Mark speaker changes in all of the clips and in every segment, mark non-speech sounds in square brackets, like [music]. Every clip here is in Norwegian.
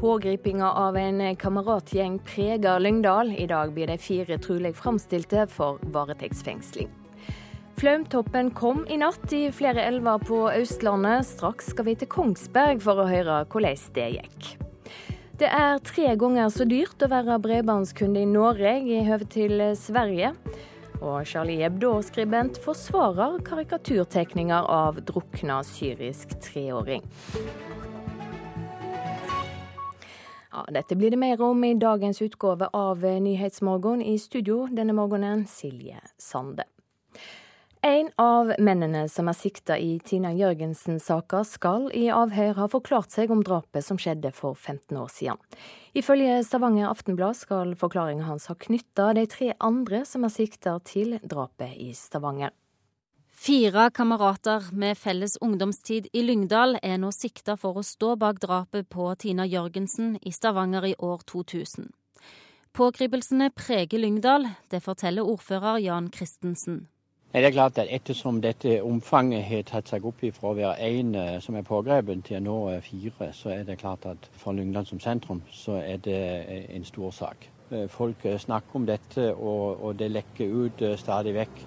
Speaker 1: Pågripinga av en kameratgjeng preger Lyngdal. I dag blir de fire trolig framstilte for varetektsfengsling. Flaumtoppen kom i natt i flere elver på Østlandet. Straks skal vi til Kongsberg for å høre hvordan det gikk. Det er tre ganger så dyrt å være bredbåndskunde i Norge i høve til Sverige. Og Charlie Hebdo-skribent forsvarer karikaturtegninger av drukna syrisk treåring. Ja, dette blir det mer om i dagens utgave av Nyhetsmorgen. I studio denne morgenen Silje Sande. En av mennene som er sikta i Tina Jørgensen-saka, skal i avhør ha forklart seg om drapet som skjedde for 15 år siden. Ifølge Stavanger Aftenblad skal forklaringa hans ha knytta de tre andre som er sikta til drapet i Stavanger.
Speaker 2: Fire kamerater med felles ungdomstid i Lyngdal er nå sikta for å stå bak drapet på Tina Jørgensen i Stavanger i år 2000. Pågripelsene preger Lyngdal, det forteller ordfører Jan Christensen.
Speaker 3: Det er klart at Ettersom dette omfanget har tatt seg opp fra å være én eh, som er pågrepet, til nå fire, så er det klart at for Lyngdal som sentrum så er det eh, en stor sak. Eh, folk snakker om dette, og, og det lekker ut stadig vekk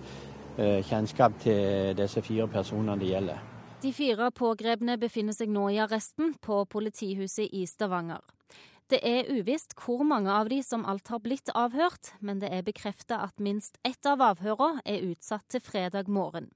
Speaker 3: kjennskap til disse fire personene det gjelder.
Speaker 2: De fire pågrepne befinner seg nå i arresten på politihuset i Stavanger. Det er uvisst hvor mange av de som alt har blitt avhørt, men det er bekreftet at minst ett av avhørene er utsatt til fredag morgen.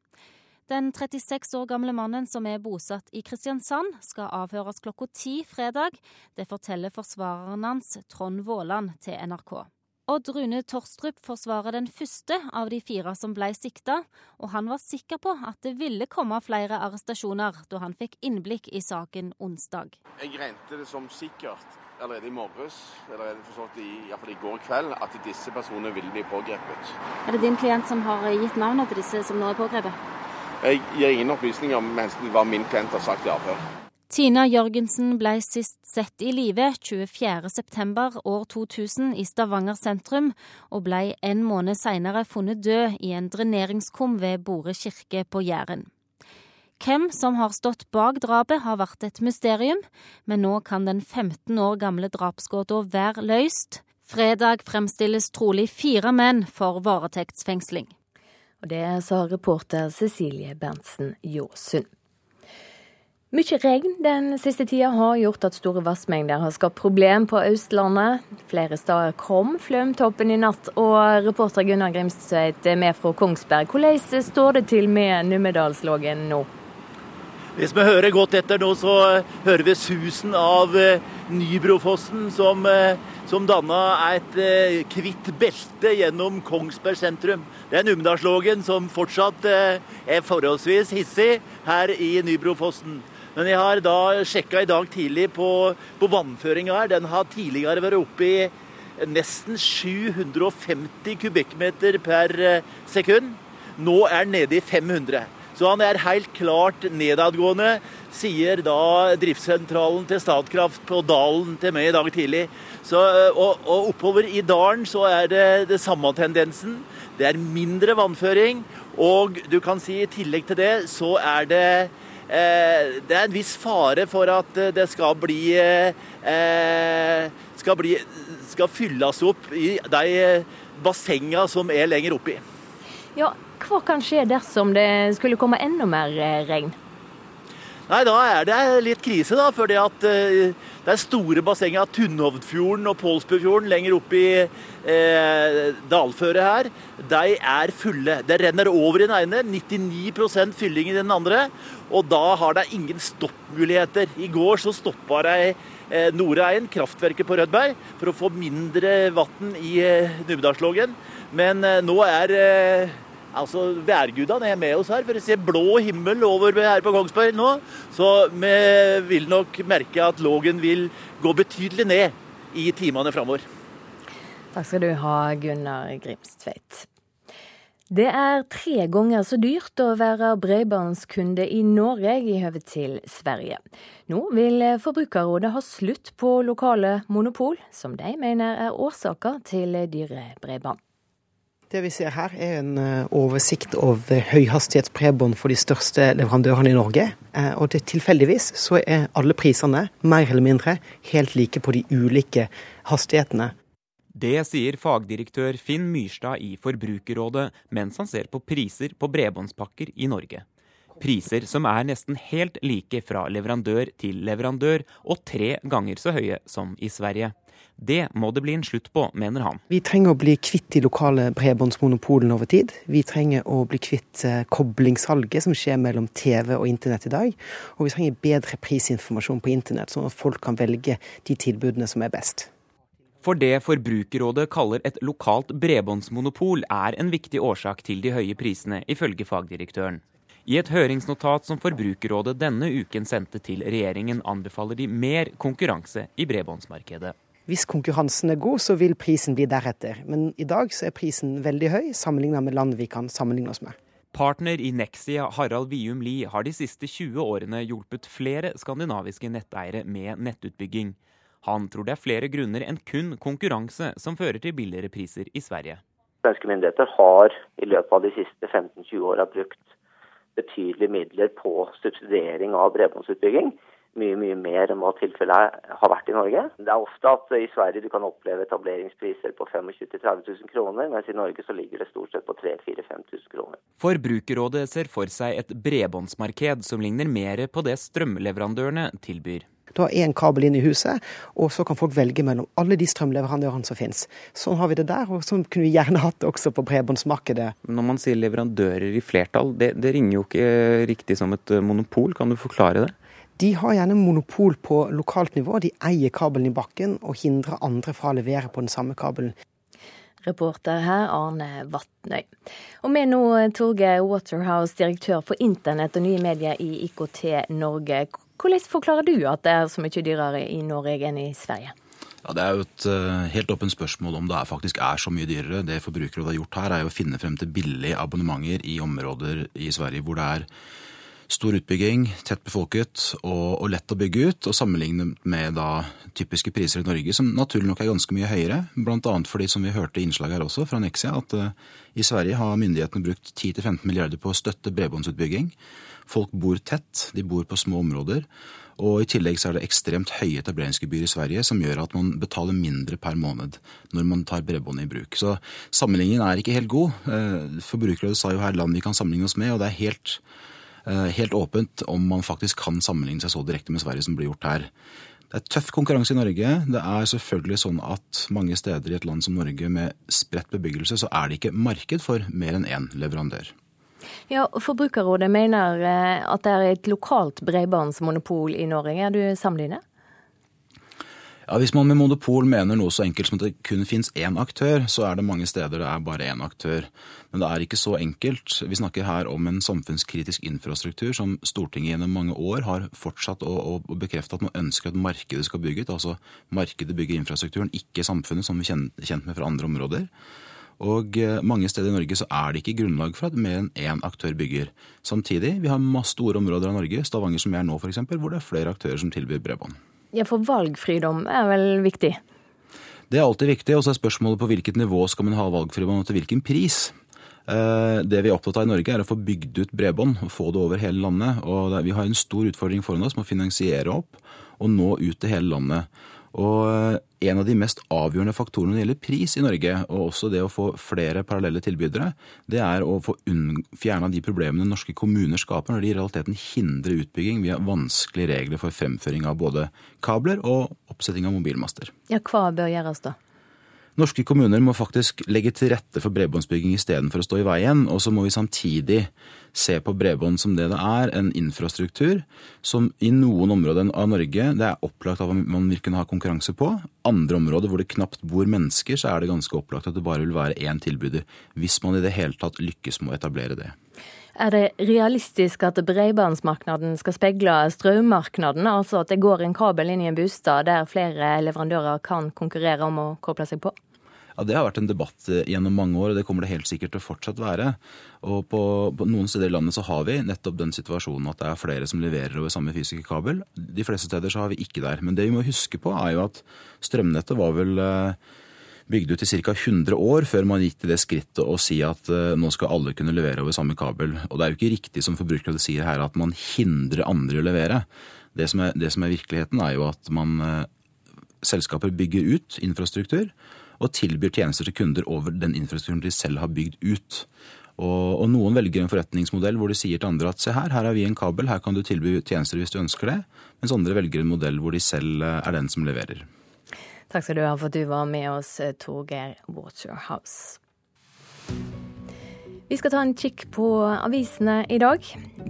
Speaker 2: Den 36 år gamle mannen som er bosatt i Kristiansand, skal avhøres klokka ti fredag. Det forteller forsvareren hans, Trond Våland, til NRK. Odd Rune Torstrup forsvarer den første av de fire som ble sikta, og han var sikker på at det ville komme flere arrestasjoner da han fikk innblikk i saken onsdag.
Speaker 4: Jeg regnet det som sikkert allerede i morges, eller forstått i, i går kveld, at disse personene ville bli pågrepet.
Speaker 2: Er det din klient som har gitt navnet til disse som nå er pågrepet?
Speaker 4: Jeg gir ingen opplysninger om hva min klient har sagt i avhør.
Speaker 2: Tina Jørgensen ble sist sett i live 24.9 år 2000 i Stavanger sentrum, og ble en måned senere funnet død i en dreneringskum ved Bore kirke på Jæren. Hvem som har stått bak drapet har vært et mysterium, men nå kan den 15 år gamle drapsgåta være løst. Fredag fremstilles trolig fire menn for varetektsfengsling.
Speaker 1: Og Det sa reporter Cecilie Berntsen Jåsund. Mye regn den siste tida har gjort at store vassmengder har skapt problem på Østlandet. Flere steder kom Flømtoppen i natt, og reporter Gunnar Grimstveit er med fra Kongsberg. Hvordan står det til med Numedalslågen nå?
Speaker 5: Hvis vi hører godt etter nå, så eh, hører vi susen av eh, Nybrofossen, som, eh, som danna et hvitt belte gjennom Kongsberg sentrum. Det er Numedalslågen som fortsatt er forholdsvis hissig her i Nybrofossen. Men jeg har da sjekka i dag tidlig på, på vannføringa her. Den har tidligere vært oppe i nesten 750 kubikkmeter per sekund. Nå er den nede i 500. Så han er helt klart nedadgående, sier da driftssentralen til Statkraft på Dalen til meg i dag tidlig. Så, og, og, oppover i dalen så er det det samme tendensen. Det er mindre vannføring. Og du kan si i tillegg til det så er det eh, Det er en viss fare for at det skal bli eh, skal, bli, skal fylles opp i de bassengene som er lenger oppi.
Speaker 1: Ja, hva kan skje dersom det skulle komme enda mer eh, regn?
Speaker 5: Nei, Da er det litt krise, da. For det, at, det er store bassenger av Tunnhovdfjorden og Pålsbufjorden lenger opp i eh, dalføret her. De er fulle. Det renner over i den ene. 99% fylling i den andre. Og da har de ingen stoppmuligheter. I går så stoppa de eh, Noreien, kraftverket på Rødberg, for å få mindre vann i eh, Numedalslågen. Men eh, nå er Altså, Værgudene er med oss her, for å se blå himmel over her på Kongsberg nå. Så vi vil nok merke at Lågen vil gå betydelig ned i timene framover.
Speaker 1: Takk skal du ha, Gunnar Grimstveit. Det er tre ganger så dyrt å være bredbåndskunde i Norge i høve til Sverige. Nå vil Forbrukerrådet ha slutt på lokale monopol, som de mener er årsaker til dyre bredbånd.
Speaker 6: Det vi ser her er en eh, oversikt over høyhastighetsbredbånd for de største leverandørene i Norge. Eh, og det tilfeldigvis så er alle prisene mer eller mindre helt like på de ulike hastighetene.
Speaker 7: Det sier fagdirektør Finn Myrstad i Forbrukerrådet mens han ser på priser på bredbåndspakker i Norge. Priser som er nesten helt like fra leverandør til leverandør, og tre ganger så høye som i Sverige. Det må det bli en slutt på, mener han.
Speaker 6: Vi trenger å bli kvitt de lokale bredbåndsmonopolene over tid. Vi trenger å bli kvitt eh, koblingssalget som skjer mellom TV og internett i dag. Og vi trenger bedre prisinformasjon på internett, sånn at folk kan velge de tilbudene som er best.
Speaker 7: For det Forbrukerrådet kaller et lokalt bredbåndsmonopol, er en viktig årsak til de høye prisene, ifølge fagdirektøren. I et høringsnotat som Forbrukerrådet denne uken sendte til regjeringen, anbefaler de mer konkurranse i bredbåndsmarkedet.
Speaker 6: Hvis konkurransen er god, så vil prisen bli deretter. Men i dag så er prisen veldig høy sammenlignet med land vi kan sammenligne oss med.
Speaker 7: Partner i Nexia, Harald Vium Lie, har de siste 20 årene hjulpet flere skandinaviske netteiere med nettutbygging. Han tror det er flere grunner enn kun konkurranse som fører til billigere priser i Sverige.
Speaker 8: Svenske myndigheter har i løpet av de siste 15-20 åra brukt betydelige midler på subsidiering av bredbåndsutbygging mye mye mer enn hva tilfellet har vært i Norge. Det er ofte at i Sverige du kan oppleve etableringspriser på 25 000-30 000 kroner, mens i Norge så ligger det stort sett på 3 4 000 kroner.
Speaker 7: Forbrukerrådet ser for seg et bredbåndsmarked som ligner mer på det strømleverandørene tilbyr.
Speaker 6: Du har én kabel inn i huset, og så kan folk velge mellom alle de strømleverandørene som finnes. Sånn har vi det der, og sånn kunne vi gjerne hatt det også på bredbåndsmarkedet.
Speaker 7: Når man sier leverandører i flertall, det, det ringer jo ikke riktig som et monopol. Kan du forklare det?
Speaker 6: De har gjerne monopol på lokalt nivå. De eier kabelen i bakken og hindrer andre fra å levere på den samme kabelen.
Speaker 1: Reporter her Arne Vatnøy. Og med nå Torgeir Waterhouse, direktør for internett og nye medier i IKT Norge. Hvordan forklarer du at det er så mye dyrere i Norge enn i Sverige?
Speaker 9: Ja, Det er jo et uh, helt åpent spørsmål om det er faktisk er så mye dyrere. Det Forbrukerrådet har gjort her, er jo å finne frem til billige abonnementer i områder i Sverige hvor det er Stor utbygging, tett befolket og, og, lett å bygge ut. og Sammenlignet med da typiske priser i Norge, som naturlig nok er ganske mye høyere. Bl.a. fordi, som vi hørte i innslaget her også fra Nexia, at uh, i Sverige har myndighetene brukt 10-15 milliarder på å støtte bredbåndsutbygging. Folk bor tett, de bor på små områder. Og I tillegg så er det ekstremt høye etableringsgebyr i Sverige, som gjør at man betaler mindre per måned når man tar bredbåndet i bruk. Så sammenligningen er ikke helt god. Uh, Forbrukerrådet sa jo her land vi kan sammenligne oss med, og det er helt Eh, helt åpent om man faktisk kan sammenligne seg så direkte med Sverige som blir gjort her. Det er tøff konkurranse i Norge. Det er selvfølgelig sånn at mange steder i et land som Norge med spredt bebyggelse, så er det ikke marked for mer enn én leverandør.
Speaker 1: Ja, Forbrukerrådet mener eh, at det er et lokalt bredbåndsmonopol i Norge. Er du sammenlignet?
Speaker 9: Ja, Hvis man med monopol mener noe så enkelt som at det kun finnes én aktør, så er det mange steder det er bare én aktør. Men det er ikke så enkelt. Vi snakker her om en samfunnskritisk infrastruktur som Stortinget gjennom mange år har fortsatt å, å bekrefte at man ønsker at markedet skal bygge ut. Altså markedet bygger infrastrukturen, ikke samfunnet, som vi er kjent med fra andre områder. Og eh, mange steder i Norge så er det ikke grunnlag for at mer enn én aktør bygger. Samtidig, vi har masse store områder av Norge, Stavanger som jeg er nå f.eks., hvor det er flere aktører som tilbyr bredbånd.
Speaker 1: Ja, For valgfridom er vel viktig?
Speaker 9: Det er alltid viktig. Og så er spørsmålet på hvilket nivå skal man ha valgfridom, og til hvilken pris. Eh, det vi er opptatt av i Norge, er å få bygd ut bredbånd og få det over hele landet. Og Vi har en stor utfordring foran oss med å finansiere opp og nå ut til hele landet. Og eh, en av de mest avgjørende faktorene når det gjelder pris i Norge, og også det å få flere parallelle tilbydere, det er å få fjerna de problemene norske kommuner skaper når de i realiteten hindrer utbygging via vanskelige regler for fremføring av både kabler og oppsetting av mobilmaster.
Speaker 1: Ja, Hva bør gjøres da?
Speaker 9: Norske kommuner må faktisk legge til rette for bredbåndsbygging istedenfor å stå i veien. Og så må vi samtidig se på bredbånd som det det er, en infrastruktur som i noen områder av Norge det er opplagt at man vil kunne ha konkurranse på. Andre områder hvor det knapt bor mennesker, så er det ganske opplagt at det bare vil være én tilbyder. Hvis man i det hele tatt lykkes med å etablere det.
Speaker 1: Er det realistisk at bredbåndsmarkedet skal speile strømmarkedet, altså at det går en kabel inn i en bostad der flere leverandører kan konkurrere om å koble seg på?
Speaker 9: Ja, Det har vært en debatt eh, gjennom mange år, og det kommer det helt sikkert til å fortsatt være. Og på, på, noen steder i landet så har vi nettopp den situasjonen at det er flere som leverer over samme fysiske kabel. De fleste steder så har vi ikke der. Men det vi må huske på, er jo at strømnettet var vel eh, bygd ut i ca. 100 år før man gikk til det skrittet å si at uh, nå skal alle kunne levere over samme kabel. Og det er jo ikke riktig som forbrukere sier her at man hindrer andre å levere. Det som er, det som er virkeligheten er jo at man selskaper bygger ut infrastruktur og tilbyr tjenester til kunder over den infrastrukturen de selv har bygd ut. Og, og, noen velger en forretningsmodell hvor de sier til andre at se her, her har vi en kabel, her kan du tilby tjenester hvis du ønsker det. Mens andre velger en modell hvor de selv eh, er den som leverer.
Speaker 1: Takk skal du ha for at du var med oss, eh, Torgeir Waterhouse. Vi skal ta en kikk på avisene i dag.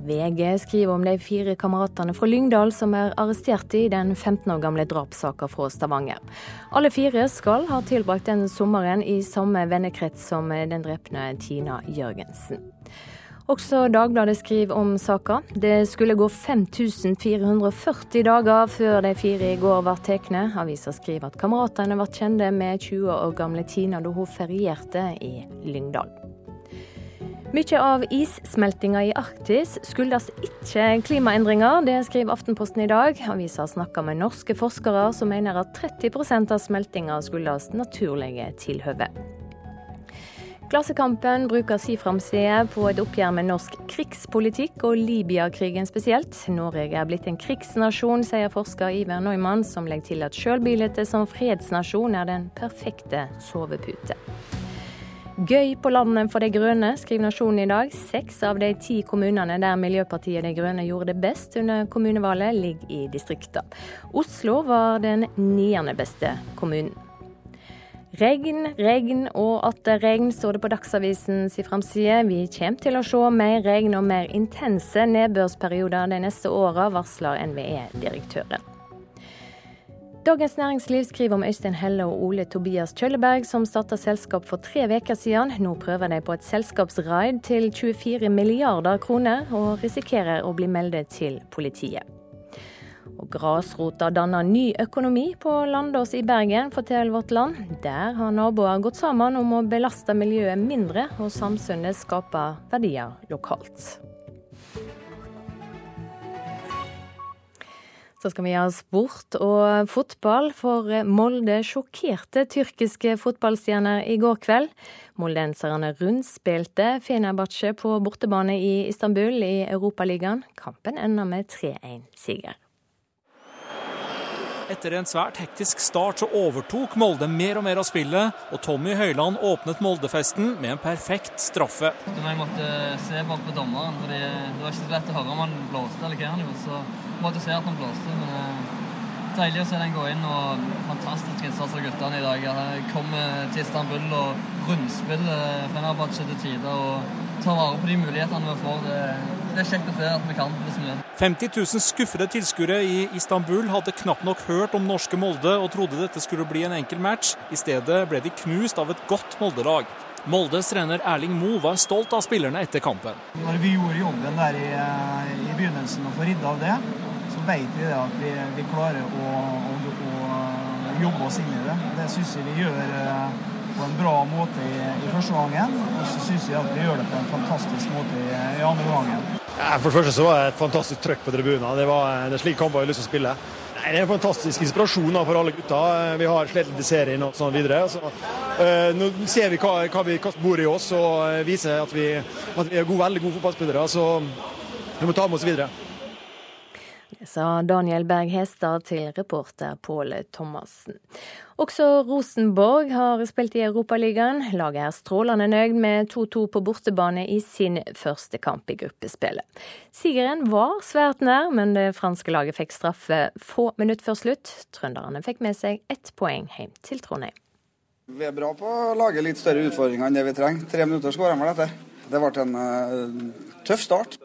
Speaker 1: VG skriver om de fire kameratene fra Lyngdal som er arrestert i den 15 år gamle drapssaka fra Stavanger. Alle fire skal ha tilbrakt den sommeren i samme vennekrets som den drepne Tina Jørgensen. Også Dagbladet skriver om saka. Det skulle gå 5440 dager før de fire i går ble tatt. Avisa skriver at kameratene ble kjente med 20 år gamle Tina da hun ferierte i Lyngdal. Mye av issmeltinga i Arktis skyldes ikke klimaendringer. Det skriver Aftenposten i dag. Avisa snakker med norske forskere som mener at 30% av smeltinga skyldes naturlige tilhøve. Klassekampen bruker si framside på et oppgjør med norsk krigspolitikk og Libya-krigen spesielt. Norge er blitt en krigsnasjon, sier forsker Iver Neumann, som legger til at sjølbildet som fredsnasjon er den perfekte sovepute. Gøy på landet for De Grønne, skriver Nasjonen i dag. Seks av de ti kommunene der Miljøpartiet De Grønne gjorde det best under kommunevalget, ligger i distrikta. Oslo var den niende beste kommunen. Regn, regn og atter regn, står det på Dagsavisens framside. Vi kommer til å se mer regn og mer intense nedbørsperioder de neste åra, varsler NVE-direktøren. Dagens Næringsliv skriver om Øystein Helle og Ole Tobias Kjølleberg, som starta selskap for tre uker siden. Nå prøver de på et selskapsraid til 24 milliarder kroner, og risikerer å bli meldet til politiet. Og Grasrota danner ny økonomi på Landås i Bergen, forteller Vårt Land. Der har naboer gått sammen om å belaste miljøet mindre, og samfunnet skaper verdier lokalt. Så skal vi ha sport og fotball, for Molde sjokkerte tyrkiske fotballstjerner i går kveld. Moldenserne rundspilte Fenerbahçe på bortebane i Istanbul i Europaligaen. Kampen ender med 3-1-siger.
Speaker 10: Etter en svært hektisk start så overtok Molde mer og mer av spillet, og Tommy Høiland åpnet Moldefesten med en perfekt straffe.
Speaker 11: Jeg måtte se bak på dommeren, for det var ikke så lett å høre om han blåste eller hva han gjorde. så måtte se at den blåste. men uh, Deilig å se den gå inn, og fantastisk innsats av guttene i dag. Jeg kommer til Istanbul og rundspiller Fenerbahçe til tider og tar vare på de mulighetene vi får. Det, det er kjekt å se at vi kan det som
Speaker 10: 50 000 skuffede tilskuere i Istanbul hadde knapt nok hørt om norske Molde og trodde dette skulle bli en enkel match. I stedet ble de knust av et godt Molde-lag. Moldes trener Erling Mo var stolt av spillerne etter kampen.
Speaker 12: Når vi gjorde jobben der i, eh, i begynnelsen og får ridda av det, så vet vi at vi, vi klarer å, å, å, jobbe oss inn i det. Det syns jeg vi gjør eh, på en bra måte i, i første gangen. Og så syns jeg at vi gjør det på en fantastisk måte i, i andre gangen.
Speaker 13: Ja, for det første så var det et fantastisk trøkk på tribunen. Det var det slik kamper jeg har lyst til å spille. Nei, Det er en fantastisk inspirasjon for alle gutta. Vi har slettet serien og sånn videre. Så, uh, nå ser vi hva, hva, vi, bor i oss og viser at vi, at vi er gode, veldig gode fotballspillere. Så vi må ta med oss videre.
Speaker 1: Sa Daniel Berg Hestad til reporter Pål Thomassen. Også Rosenborg har spilt i Europaligaen. Laget er strålende nøyd med 2-2 på bortebane i sin første kamp i gruppespillet. Sigeren var svært nær, men det franske laget fikk straffe få minutter før slutt. Trønderne fikk med seg ett poeng hjem til Trondheim.
Speaker 14: Vi er bra på å lage litt større utfordringer enn det vi trenger. Tre minutter skårer vi etter. Det ble en uh, tøff start.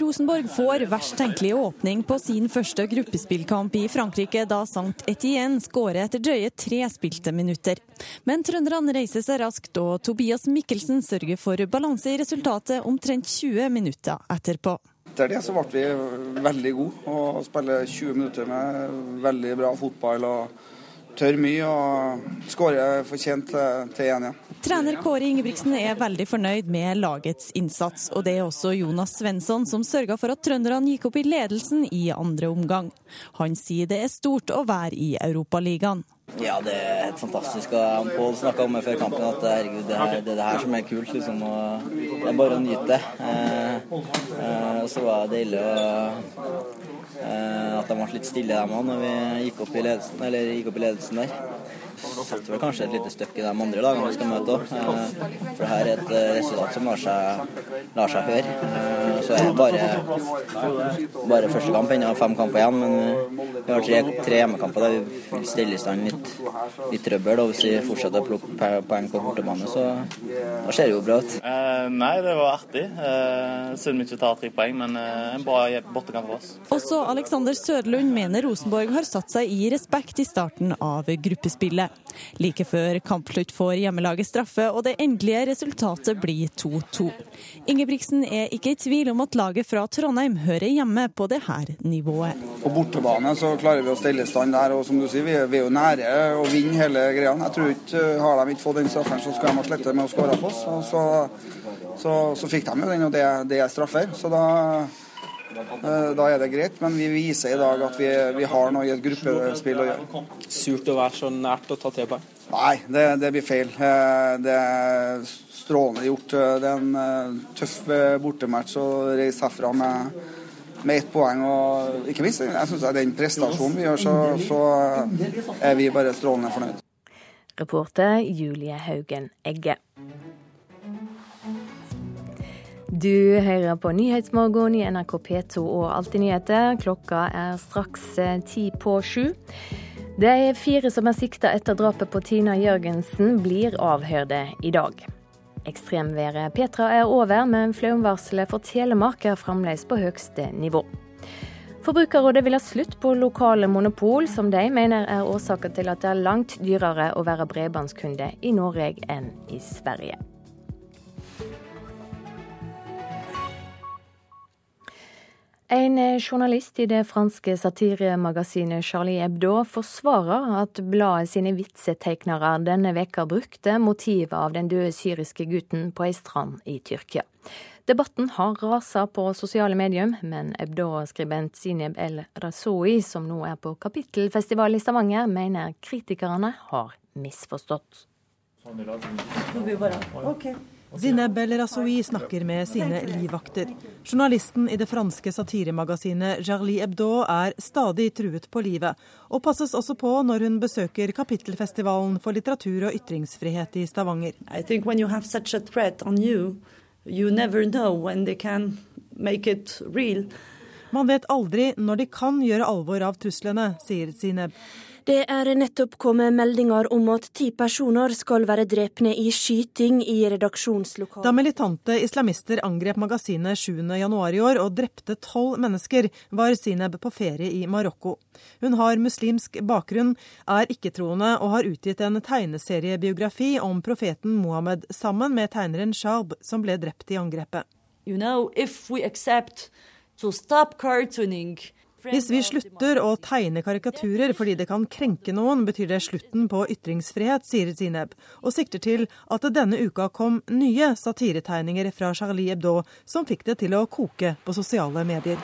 Speaker 15: Rosenborg får verst tenkelig åpning på sin første gruppespillkamp i Frankrike da Sankt Etienne skårer etter drøye tre spilte minutter. Men trønderne reiser seg raskt, og Tobias Mikkelsen sørger for balanse i resultatet omtrent 20 minutter etterpå.
Speaker 14: Etter det så ble vi veldig gode og spiller 20 minutter med veldig bra fotball. og tør mye og skårer fortjent til 1 igjen.
Speaker 15: Trener Kåre Ingebrigtsen er veldig fornøyd med lagets innsats, og det er også Jonas Svensson som sørga for at trønderne gikk opp i ledelsen i andre omgang. Han sier det er stort å være i Europaligaen.
Speaker 16: Ja, det er helt fantastisk. Og Pål snakka om det før kampen at herregud, det, her, det er det her som er kult. liksom, og Det er bare å nyte det. Eh, eh, og så var det deilig eh, at de ble litt stille, dem òg, når vi gikk opp i ledelsen, eller gikk opp i ledelsen der setter vel kanskje et lite støkk i de andre lagene vi skal møte òg. Eh, for det her er et eh, resultat som lar seg, lar seg høre. Eh, så er det bare, bare første kamp, ennå fem kamper igjen. Men vi har tre, tre hjemmekamper der vi vil stille i stand litt, litt trøbbel. Og hvis vi fortsetter å plukke poeng på bortebane, så da ser det jo bra ut.
Speaker 17: Eh, nei, det var artig. Eh, Synd vi ikke tar tre poeng, men eh, en bra bortekamp for oss.
Speaker 15: Også Alexander Sødlund mener Rosenborg har satt seg i respekt i starten av gruppespillet. Like før kampslutt får hjemmelaget straffe, og det endelige resultatet blir 2-2. Ingebrigtsen er ikke i tvil om at laget fra Trondheim hører hjemme på det her nivået.
Speaker 14: På bortebane så klarer vi å stille stand der, og som du sier, vi er, vi er jo nære å vinne hele greia. Jeg tror ikke Har de ikke fått den straffen, så skal de ha slettet med å skåre på oss. Og så, så, så fikk de jo den, og det, det er straffer. Så da Eh, da er det greit, men vi viser i dag at vi, vi har noe i et gruppespill å gjøre.
Speaker 17: Surt å være så nært å ta tre poeng?
Speaker 14: Nei, det, det, blir feil. Eh, det er strålende gjort. Eh, det er en tøff bortematch å reise herfra med, med ett poeng. Og ikke minst jeg synes den prestasjonen vi gjør, så, så er vi bare strålende fornøyd.
Speaker 1: Reporter Julie Haugen Egge. Du hører på Nyhetsmorgen i NRK P2 og Alltid nyheter. Klokka er straks eh, ti på sju. De fire som er sikta etter drapet på Tina Jørgensen, blir avhørte i dag. Ekstremværet Petra er over, men flomvarselet for Telemark er fremdeles på høyeste nivå. Forbrukerrådet vil ha slutt på lokale monopol, som de mener er årsaken til at det er langt dyrere å være bredbåndskunde i Norge enn i Sverige. En journalist i det franske satiremagasinet Charlie Hebdo forsvarer at bladet sine vitsetegnere denne veka brukte motivet av den døde syriske gutten på ei strand i Tyrkia. Debatten har rasa på sosiale medier, men Ebdo-skribent Sineb El Razoui, som nå er på kapittelfestival i Stavanger, mener kritikerne har misforstått. Sånn.
Speaker 18: Zineb El Rasoui snakker med sine livvakter. Journalisten i det franske satiremagasinet Jarlie Hebdo er stadig truet på livet, og passes også på når hun besøker Kapittelfestivalen for litteratur og ytringsfrihet i Stavanger. Man vet aldri når de kan gjøre alvor av truslene, sier Zineb.
Speaker 19: Det er nettopp kommet meldinger om at ti personer skal være drepne i skyting i redaksjonslokalet.
Speaker 18: Da militante islamister angrep magasinet 7.1 i år og drepte tolv mennesker, var Sineb på ferie i Marokko. Hun har muslimsk bakgrunn, er ikke-troende og har utgitt en tegneseriebiografi om profeten Mohammed sammen med tegneren Shahb, som ble drept i angrepet.
Speaker 20: You know, if we accept to stop cartooning
Speaker 18: hvis vi slutter å tegne karikaturer fordi det kan krenke noen, betyr det slutten på ytringsfrihet, sier Zineb, og sikter til at det denne uka kom nye satiretegninger fra Charlie Hebdo som fikk det til å koke på sosiale medier.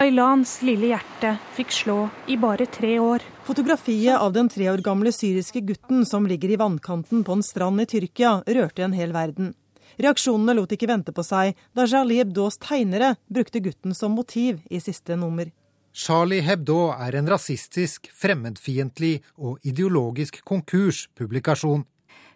Speaker 21: Aylans lille hjerte fikk slå i bare tre år.
Speaker 18: Fotografiet av den tre år gamle syriske gutten som ligger i vannkanten på en strand i Tyrkia, rørte en hel verden. Reaksjonene lot ikke vente på seg da Charlie Hebdos tegnere brukte gutten som motiv i siste nummer.
Speaker 22: Charlie Hebdo er en rasistisk, fremmedfiendtlig og ideologisk konkurspublikasjon.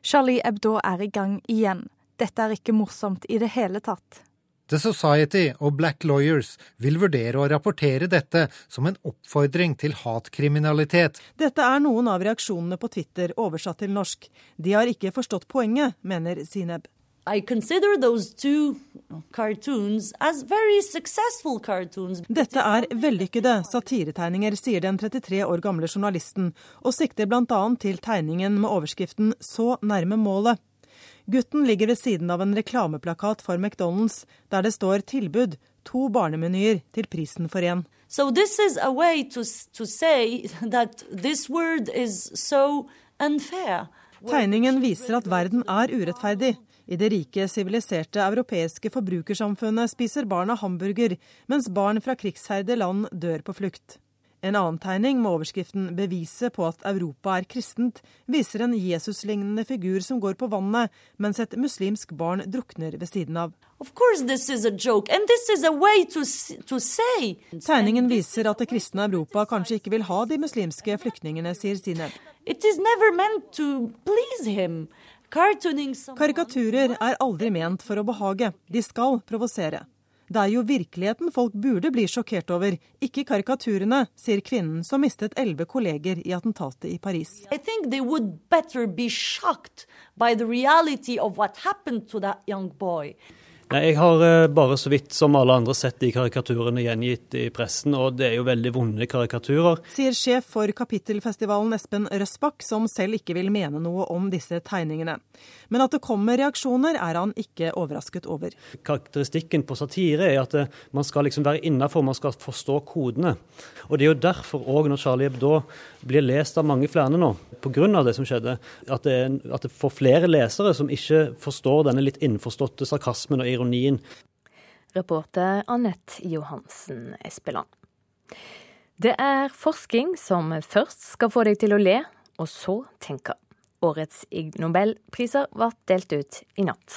Speaker 21: Charlie Hebdo er i gang igjen. Dette er ikke morsomt i det hele tatt.
Speaker 22: The Society og Black Lawyers vil vurdere å rapportere dette som en oppfordring til hatkriminalitet.
Speaker 18: Dette er noen av reaksjonene på Twitter oversatt til norsk. De har ikke forstått poenget, mener Sineb.
Speaker 20: I consider those two cartoons as very successful cartoons.
Speaker 18: Dette er vellykkede satiretegninger, sier den 33 år gamle journalisten, og sikter bl.a. til tegningen med overskriften 'Så nærme målet'. Gutten ligger ved siden av en reklameplakat for McDonald's, der det står tilbud, to barnemenyer til prisen for én.
Speaker 20: So this is a way to, to say that this word is so unfair.
Speaker 18: Tegningen viser at verden er urettferdig. I det rike, siviliserte europeiske forbrukersamfunnet spiser barna hamburger, mens barn fra krigsherjede land dør på flukt. En annen tegning med overskriften 'Beviset på at Europa er kristent' viser en Jesuslignende figur som går på vannet, mens et muslimsk barn drukner ved siden av. Tegningen viser at det kristne Europa kanskje ikke vil ha de muslimske flyktningene, sier Sineb. Karikaturer er aldri ment for å behage, de skal provosere. Det er jo virkeligheten folk burde bli sjokkert over, ikke karikaturene, sier kvinnen som mistet elleve kolleger i attentatet i Paris.
Speaker 20: I boy.
Speaker 23: Jeg har eh, bare så vidt som alle andre sett de karikaturene gjengitt i pressen, og det er jo veldig vonde karikaturer.
Speaker 18: Sier sjef for Kapittelfestivalen Espen Røsbakk, som selv ikke vil mene noe om disse tegningene. Men at det kommer reaksjoner, er han ikke overrasket over.
Speaker 23: Karakteristikken på satire er at eh, man skal liksom være innafor, man skal forstå kodene. Og det er jo derfor òg, når Charlie Hebdo blir lest av mange flere nå, pga. det som skjedde, at det, at det får flere lesere som ikke forstår denne litt innforståtte sarkasmen og ironien.
Speaker 1: Reporter Anette Johansen Espeland. Det er forskning som først skal få deg til å le, og så tenke. Årets Ig Nobelpriser ble delt ut i natt.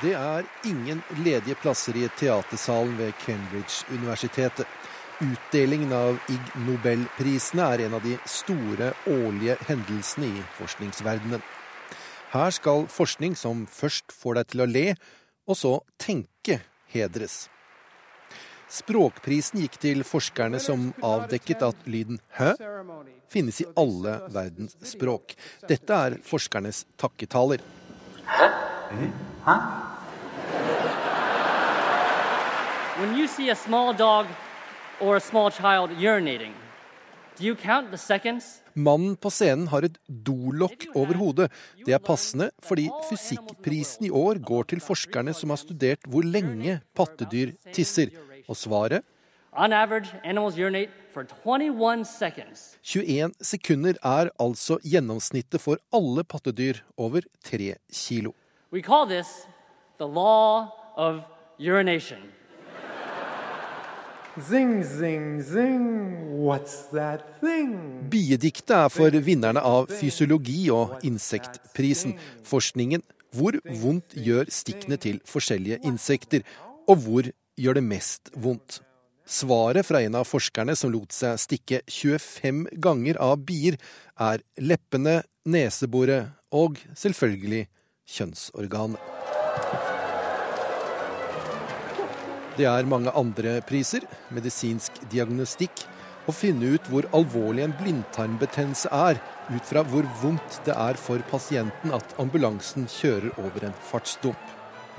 Speaker 24: Det er ingen ledige plasser i teatersalen ved Cambridge-universitetet. Utdelingen av Ig Nobelprisene er en av de store årlige hendelsene i forskningsverdenen. Her skal forskning som først får deg til å le, og så tenke, hedres. Språkprisen gikk til forskerne som avdekket at lyden 'hø' finnes i alle verdens språk. Dette er forskernes takketaler. Hæ? Hæ? When you see a small dog or a small child urinating, do you count the seconds? Mannen på scenen har et dolokk over hodet. Det er passende, fordi fysikkprisen i år går til forskerne som har studert hvor lenge pattedyr tisser. Og svaret? 21 sekunder er altså gjennomsnittet for alle pattedyr over 3 kilo. We call this the law of urination. Zing, zing, zing, what's that thing? Biediktet er for vinnerne av fysiologi- og insektprisen. Forskningen hvor vondt gjør stikkene til forskjellige insekter, og hvor gjør det mest vondt? Svaret fra en av forskerne som lot seg stikke 25 ganger av bier, er leppene, neseboret og selvfølgelig kjønnsorganet. Det er mange andre priser, medisinsk diagnostikk, å finne ut hvor alvorlig en blindtarmbetennelse er, ut fra hvor vondt det er for pasienten at ambulansen kjører over en fartsdump.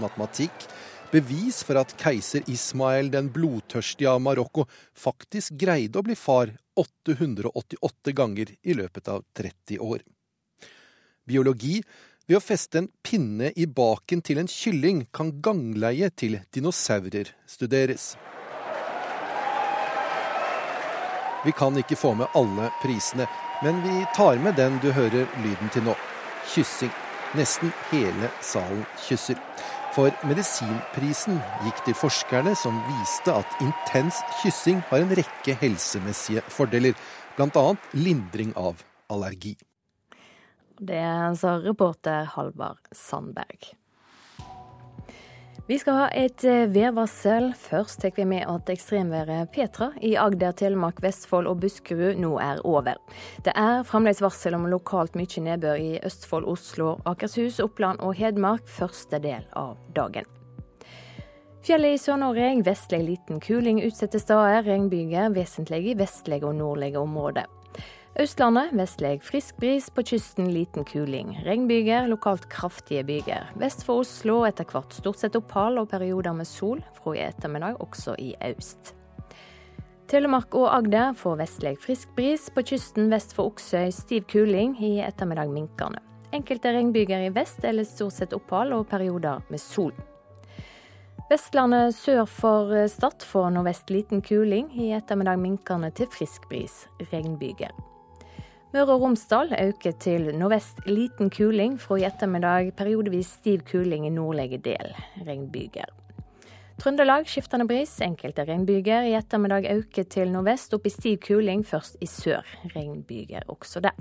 Speaker 24: Matematikk. Bevis for at keiser Ismael den blodtørstige av Marokko faktisk greide å bli far 888 ganger i løpet av 30 år. Biologi ved å feste en pinne i baken til en kylling kan gangleie til dinosaurer studeres. Vi kan ikke få med alle prisene, men vi tar med den du hører lyden til nå. Kyssing. Nesten hele salen kysser. For medisinprisen gikk til forskerne som viste at intens kyssing har en rekke helsemessige fordeler, bl.a. lindring av allergi.
Speaker 1: Det sa reporter Halvard Sandberg. Vi skal ha et eh, værvarsel. Først tar vi med at ekstremværet Petra i Agder, Telemark, Vestfold og Buskerud nå er over. Det er fremdeles varsel om lokalt mye nedbør i Østfold, Oslo, Akershus, Oppland og Hedmark første del av dagen. Fjellet i Sør-Norge vestlig liten kuling utsatte steder. Regnbyger vesentlig i vestlige og nordlige områder. Østlandet vestlig frisk bris, på kysten liten kuling. Regnbyger, lokalt kraftige byger. Vest for Oslo etter hvert stort sett opphold og perioder med sol, fra i ettermiddag også i øst. Telemark og Agder får vestlig frisk bris, på kysten vest for Oksøy stiv kuling, i ettermiddag minkende. Enkelte regnbyger i vest eller stort sett opphold og perioder med sol. Vestlandet sør for Stad får nordvest liten kuling, i ettermiddag minkende til frisk bris, regnbyger. Møre og Romsdal øker til nordvest liten kuling, fra i ettermiddag periodevis stiv kuling i nordlige del. Regnbyger. Trøndelag skiftende bris, enkelte regnbyger. I ettermiddag øker til nordvest, opp i stiv kuling, først i sør. Regnbyger også der.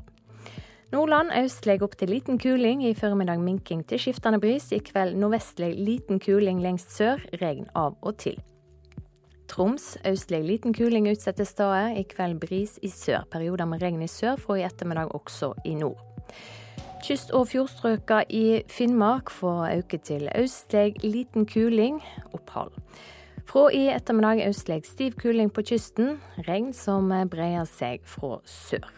Speaker 1: Nordland østlig opp til liten kuling. I formiddag minking til skiftende bris. I kveld nordvestlig liten kuling lengst sør. Regn av og til. Troms østlig liten kuling utsatte steder. I kveld bris i sør. Perioder med regn i sør, fra i ettermiddag også i nord. Kyst- og fjordstrøka i Finnmark får øke til østlig liten kuling. Opphold. Fra i ettermiddag østlig stiv kuling på kysten. Regn som breier seg fra sør.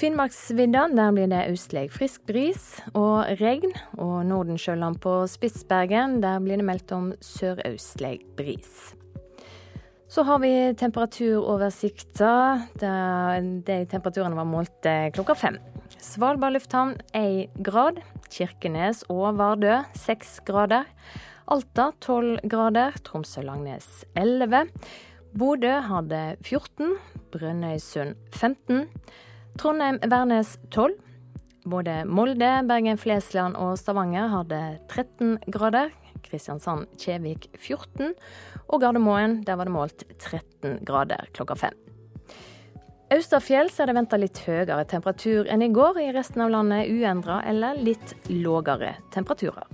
Speaker 1: Finnmarksvidda, der blir det østlig frisk bris og regn. Og Nordensjøland på Spitsbergen, der blir det meldt om sørøstlig bris. Så har vi temperaturoversikta. De temperaturene var målt eh, klokka fem. Svalbard lufthavn én grad. Kirkenes og Vardø seks grader. Alta tolv grader. Tromsø-Langnes elleve. Bodø hadde 14. Brønnøysund 15. Trondheim-Værnes 12. Både Molde, Bergen-Flesland og Stavanger hadde 13 grader. Kristiansand-Kjevik 14. Og Gardermoen, der var det målt 13 grader klokka fem. Austerfjells er det venta litt høyere temperatur enn i går. I resten av landet uendra eller litt lågere temperaturer.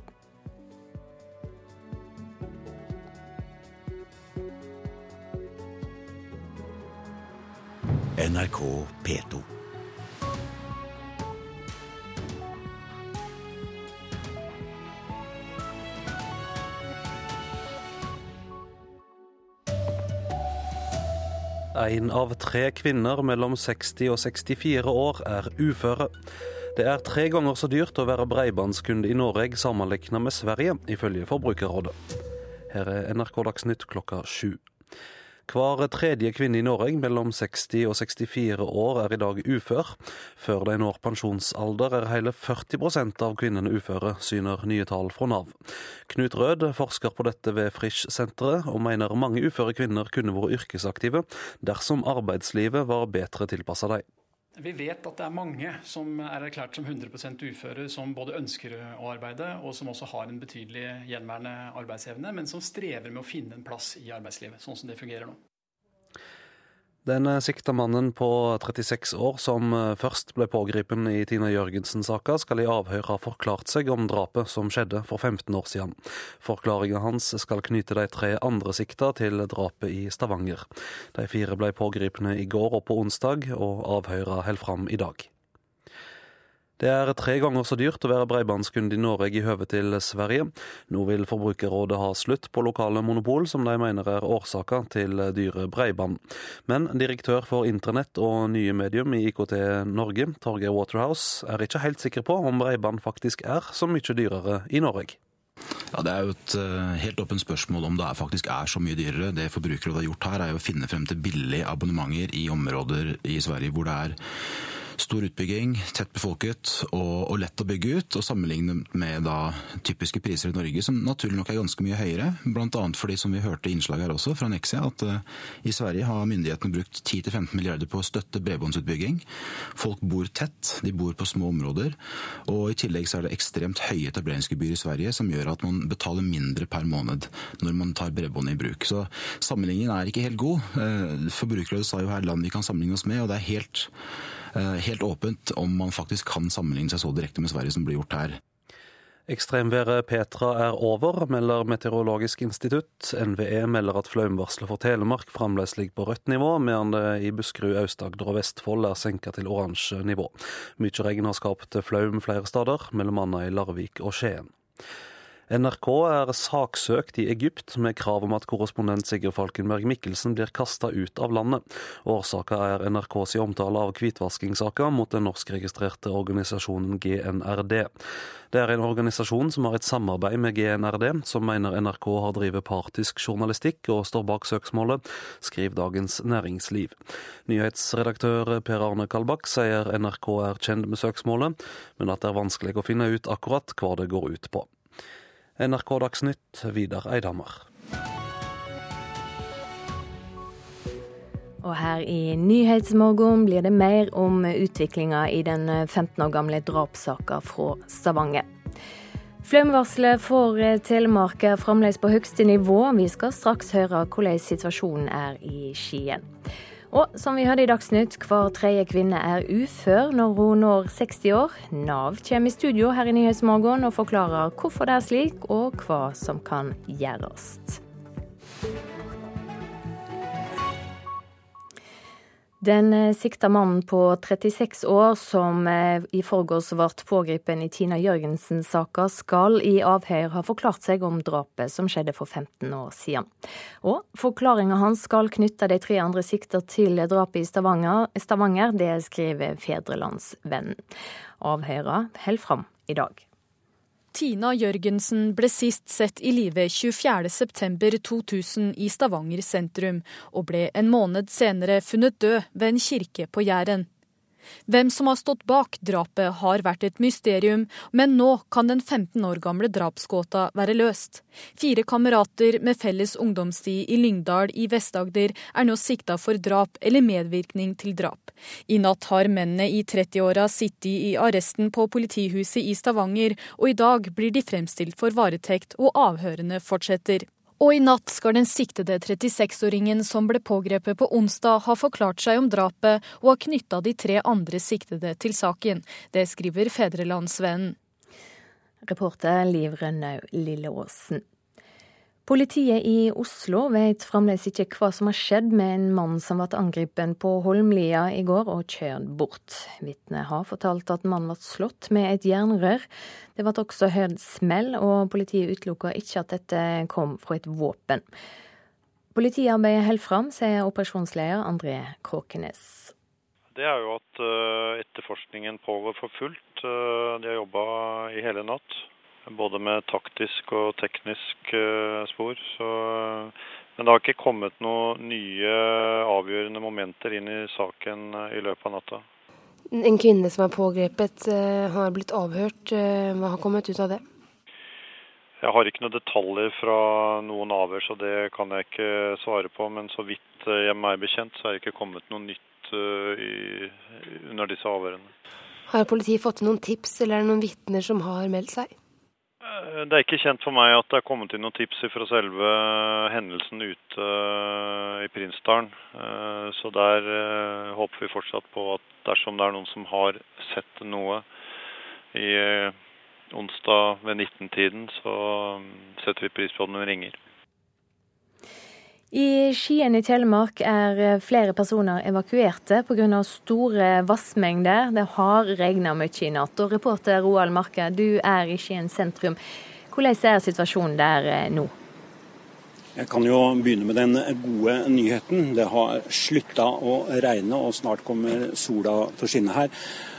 Speaker 25: NRK P2.
Speaker 26: Én av tre kvinner mellom 60 og 64 år er uføre. Det er tre ganger så dyrt å være bredbåndskunde i Norge sammenlignet med Sverige, ifølge Forbrukerrådet. Her er NRK Dagsnytt klokka sju. Hver tredje kvinne i Norge mellom 60 og 64 år er i dag ufør. Før de når pensjonsalder er hele 40% av kvinnene uføre, syner nye tall fra Nav. Knut Rød forsker på dette ved Frisch-senteret, og mener mange uføre kvinner kunne vært yrkesaktive dersom arbeidslivet var bedre tilpassa dem.
Speaker 27: Vi vet at det er mange som er erklært som 100% uføre, som både ønsker å arbeide, og som også har en betydelig gjenværende arbeidsevne, men som strever med å finne en plass i arbeidslivet, sånn som det fungerer nå.
Speaker 26: Den sikta mannen på 36 år som først ble pågrepet i Tina Jørgensen-saka, skal i avhør ha forklart seg om drapet som skjedde for 15 år siden. Forklaringa hans skal knytte de tre andre sikta til drapet i Stavanger. De fire ble pågrepet i går og på onsdag, og avhøra holder fram i dag. Det er tre ganger så dyrt å være bredbåndskunde i Norge i høve til Sverige. Nå vil Forbrukerrådet ha slutt på lokale monopol, som de mener er årsaka til dyre bredbånd. Men direktør for internett og nye medium i IKT Norge, Torgeir Waterhouse, er ikke helt sikker på om bredbånd faktisk er så mye dyrere i Norge.
Speaker 9: Ja, Det er jo et uh, helt åpent spørsmål om det er faktisk er så mye dyrere. Det Forbrukerrådet har gjort her, er jo å finne frem til billige abonnementer i områder i Sverige hvor det er Stor utbygging, tett befolket og, og, lett å bygge ut. og Sammenlignet med da typiske priser i Norge, som naturlig nok er ganske mye høyere. Bl.a. fordi, som vi hørte i innslaget her også fra Nexia, at uh, i Sverige har myndighetene brukt 10-15 milliarder på å støtte bredbåndsutbygging. Folk bor tett, de bor på små områder. Og i tillegg så er det ekstremt høye etableringsgebyr i Sverige, som gjør at man betaler mindre per måned når man tar bredbåndet i bruk. Så sammenligningen er ikke helt god. Uh, Forbrukerrådet sa jo her land vi kan sammenligne oss med, og det er helt helt åpent om man faktisk kan sammenligne seg så direkte med Sverige som blir gjort her.
Speaker 26: Ekstremværet Petra er over, melder Meteorologisk institutt. NVE melder at flomvarselet for Telemark fremdeles ligger på rødt nivå, medan det i Buskerud, Aust-Agder og Vestfold er senka til oransje nivå. Mye regn har skapt flaum flere steder, bl.a. i Larvik og Skien. NRK er saksøkt i Egypt med krav om at korrespondent Sigurd Falkenberg Mikkelsen blir kasta ut av landet. Årsaka er NRKs omtale av hvitvaskingssaka mot den norskregistrerte organisasjonen GNRD. Det er en organisasjon som har et samarbeid med GNRD, som mener NRK har drevet partisk journalistikk og står bak søksmålet, skriver Dagens Næringsliv. Nyhetsredaktør Per Arne Kalbakk sier NRK er kjent med søksmålet, men at det er vanskelig å finne ut akkurat hva det går ut på. NRK Dagsnytt, Vidar Eidhammer.
Speaker 1: Og her i Nyhetsmorgen blir det mer om utviklinga i den 15 år gamle drapssaka fra Stavanger. Flomvarselet for Telemark er fremdeles på høyeste nivå. Vi skal straks høre hvordan situasjonen er i Skien. Og som vi hørte i Dagsnytt, hver tredje kvinne er ufør når hun når 60 år. Nav kommer i studio her i Nyhetsmorgen og forklarer hvorfor det er slik, og hva som kan gjøres. Den eh, sikta mannen på 36 år som eh, i forgårs ble pågrepet i Tina Jørgensen-saka, skal i avhør ha forklart seg om drapet som skjedde for 15 år siden. Og forklaringa hans skal knytte de tre andre sikta til drapet i Stavanger, Stavanger det skriver Fedrelandsvennen. Avhøra holder fram i dag.
Speaker 28: Tina Jørgensen ble sist sett i live 24.9.2000 i Stavanger sentrum, og ble en måned senere funnet død ved en kirke på Jæren. Hvem som har stått bak drapet har vært et mysterium, men nå kan den 15 år gamle drapsgåta være løst. Fire kamerater med felles ungdomstid i Lyngdal i Vest-Agder er nå sikta for drap eller medvirkning til drap. I natt har mennene i 30-åra sittet i arresten på politihuset i Stavanger, og i dag blir de fremstilt for varetekt, og avhørene fortsetter. Og i natt skal den siktede 36-åringen som ble pågrepet på onsdag, ha forklart seg om drapet og ha knytta de tre andre siktede til saken. Det skriver Fedrelandsvennen.
Speaker 1: Reporter Liv Rønnaug Lilleåsen. Politiet i Oslo vet fremdeles ikke hva som har skjedd med en mann som ble angrepet på Holmlia i går og kjørt bort. Vitnet har fortalt at mannen ble slått med et jernrør. Det ble også hørt smell, og politiet utelukker ikke at dette kom fra et våpen. Politiarbeidet holder fram, sier operasjonsleder André Kråkenes.
Speaker 29: Det er jo at eh, etterforskningen pågår for fullt. Eh, de har jobba i hele natt. Både med taktisk og teknisk eh, spor. Så, men det har ikke kommet noen nye avgjørende momenter inn i saken eh, i løpet av natta.
Speaker 30: En kvinne som er pågrepet, eh, har blitt avhørt. Hva har kommet ut av det?
Speaker 29: Jeg har ikke noen detaljer fra noen avhør, så det kan jeg ikke svare på. Men så vidt jeg er bekjent, så er det ikke kommet noe nytt i, under disse avhørene.
Speaker 30: Har politiet fått noen tips, eller er det noen vitner som har meldt seg?
Speaker 29: Eh, det er ikke kjent for meg at det er kommet inn noen tips fra selve hendelsen ute eh, i Prinsdalen. Eh, så der håper vi fortsatt på at dersom det er noen som har sett noe i onsdag ved 19-tiden, så mm, setter vi pris på at den ringer.
Speaker 1: I Skien i Telemark er eh, flere personer evakuerte pga. store vassmengder. Det har regna mye i natt. Og reporter Roald Marke, du er i Skien sentrum. Hvordan er situasjonen der eh, nå?
Speaker 31: Jeg kan jo begynne med den gode nyheten. Det har slutta å regne, og snart kommer sola til å skinne her.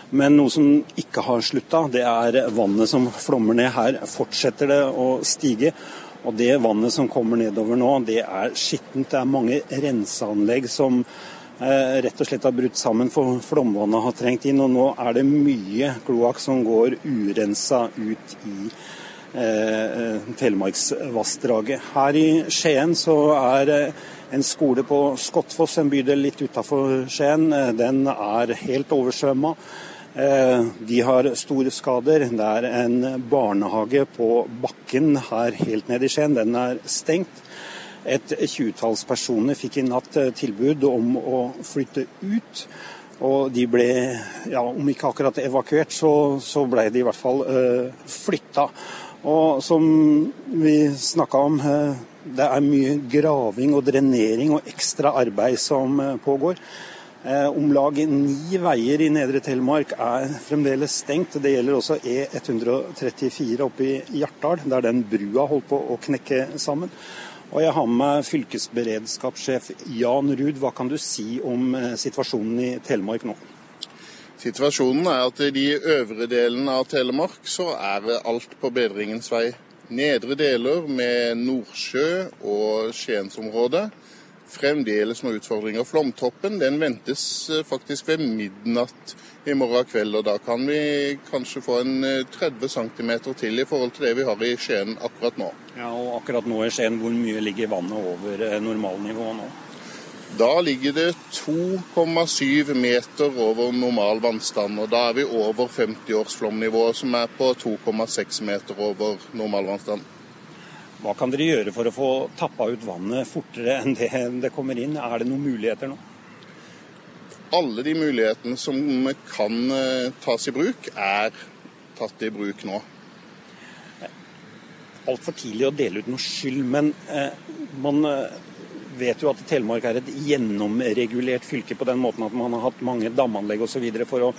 Speaker 31: Men noe som ikke har slutta, det er vannet som flommer ned her. Fortsetter det å stige. Og det vannet som kommer nedover nå, det er skittent. Det er mange renseanlegg som eh, rett og slett har brutt sammen, for flomvannet har trengt inn. Og nå er det mye kloakk som går urensa ut i eh, Telemarksvassdraget. Her i Skien så er eh, en skole på Skottfoss, en bydel litt utafor Skien, eh, den er helt oversvømma. Eh, de har store skader. Det er en barnehage på bakken her helt nede i Skien. Den er stengt. Et tjuetalls personer fikk i natt eh, tilbud om å flytte ut. Og de ble, ja, om ikke akkurat evakuert, så, så ble de i hvert fall uh, flytta. Og som vi snakka om, uh, det er mye graving og drenering og ekstra arbeid som uh, pågår. Eh, om lag ni veier i Nedre Telemark er fremdeles stengt. Det gjelder også E134 oppe i Hjartdal, der den brua holdt på å knekke sammen. Og jeg har med meg fylkesberedskapssjef Jan Ruud. Hva kan du si om eh, situasjonen i Telemark nå?
Speaker 32: Situasjonen er at i de øvre delene av Telemark så er alt på bedringens vei. Nedre deler med Nordsjø og Skiensområdet fremdeles noen utfordringer. Flomtoppen den ventes eh, faktisk ved midnatt i morgen kveld. og Da kan vi kanskje få en 30 eh, cm til i forhold til det vi har i Skien akkurat nå.
Speaker 31: Ja, og Akkurat nå i Skien, hvor mye ligger vannet over eh, normalnivået nå?
Speaker 33: Da ligger det 2,7 meter over normal vannstand. og Da er vi over 50-årsflomnivået, som er på 2,6 meter over normal vannstand.
Speaker 34: Hva kan dere gjøre for å få tappa ut vannet fortere enn det det kommer inn? Er det noen muligheter nå?
Speaker 33: Alle de mulighetene som kan eh, tas i bruk, er tatt i bruk nå.
Speaker 34: Altfor tidlig å dele ut noe skyld, men eh, man eh, vet jo at Telemark er et gjennomregulert fylke på den måten at man har hatt mange damanlegg osv. for å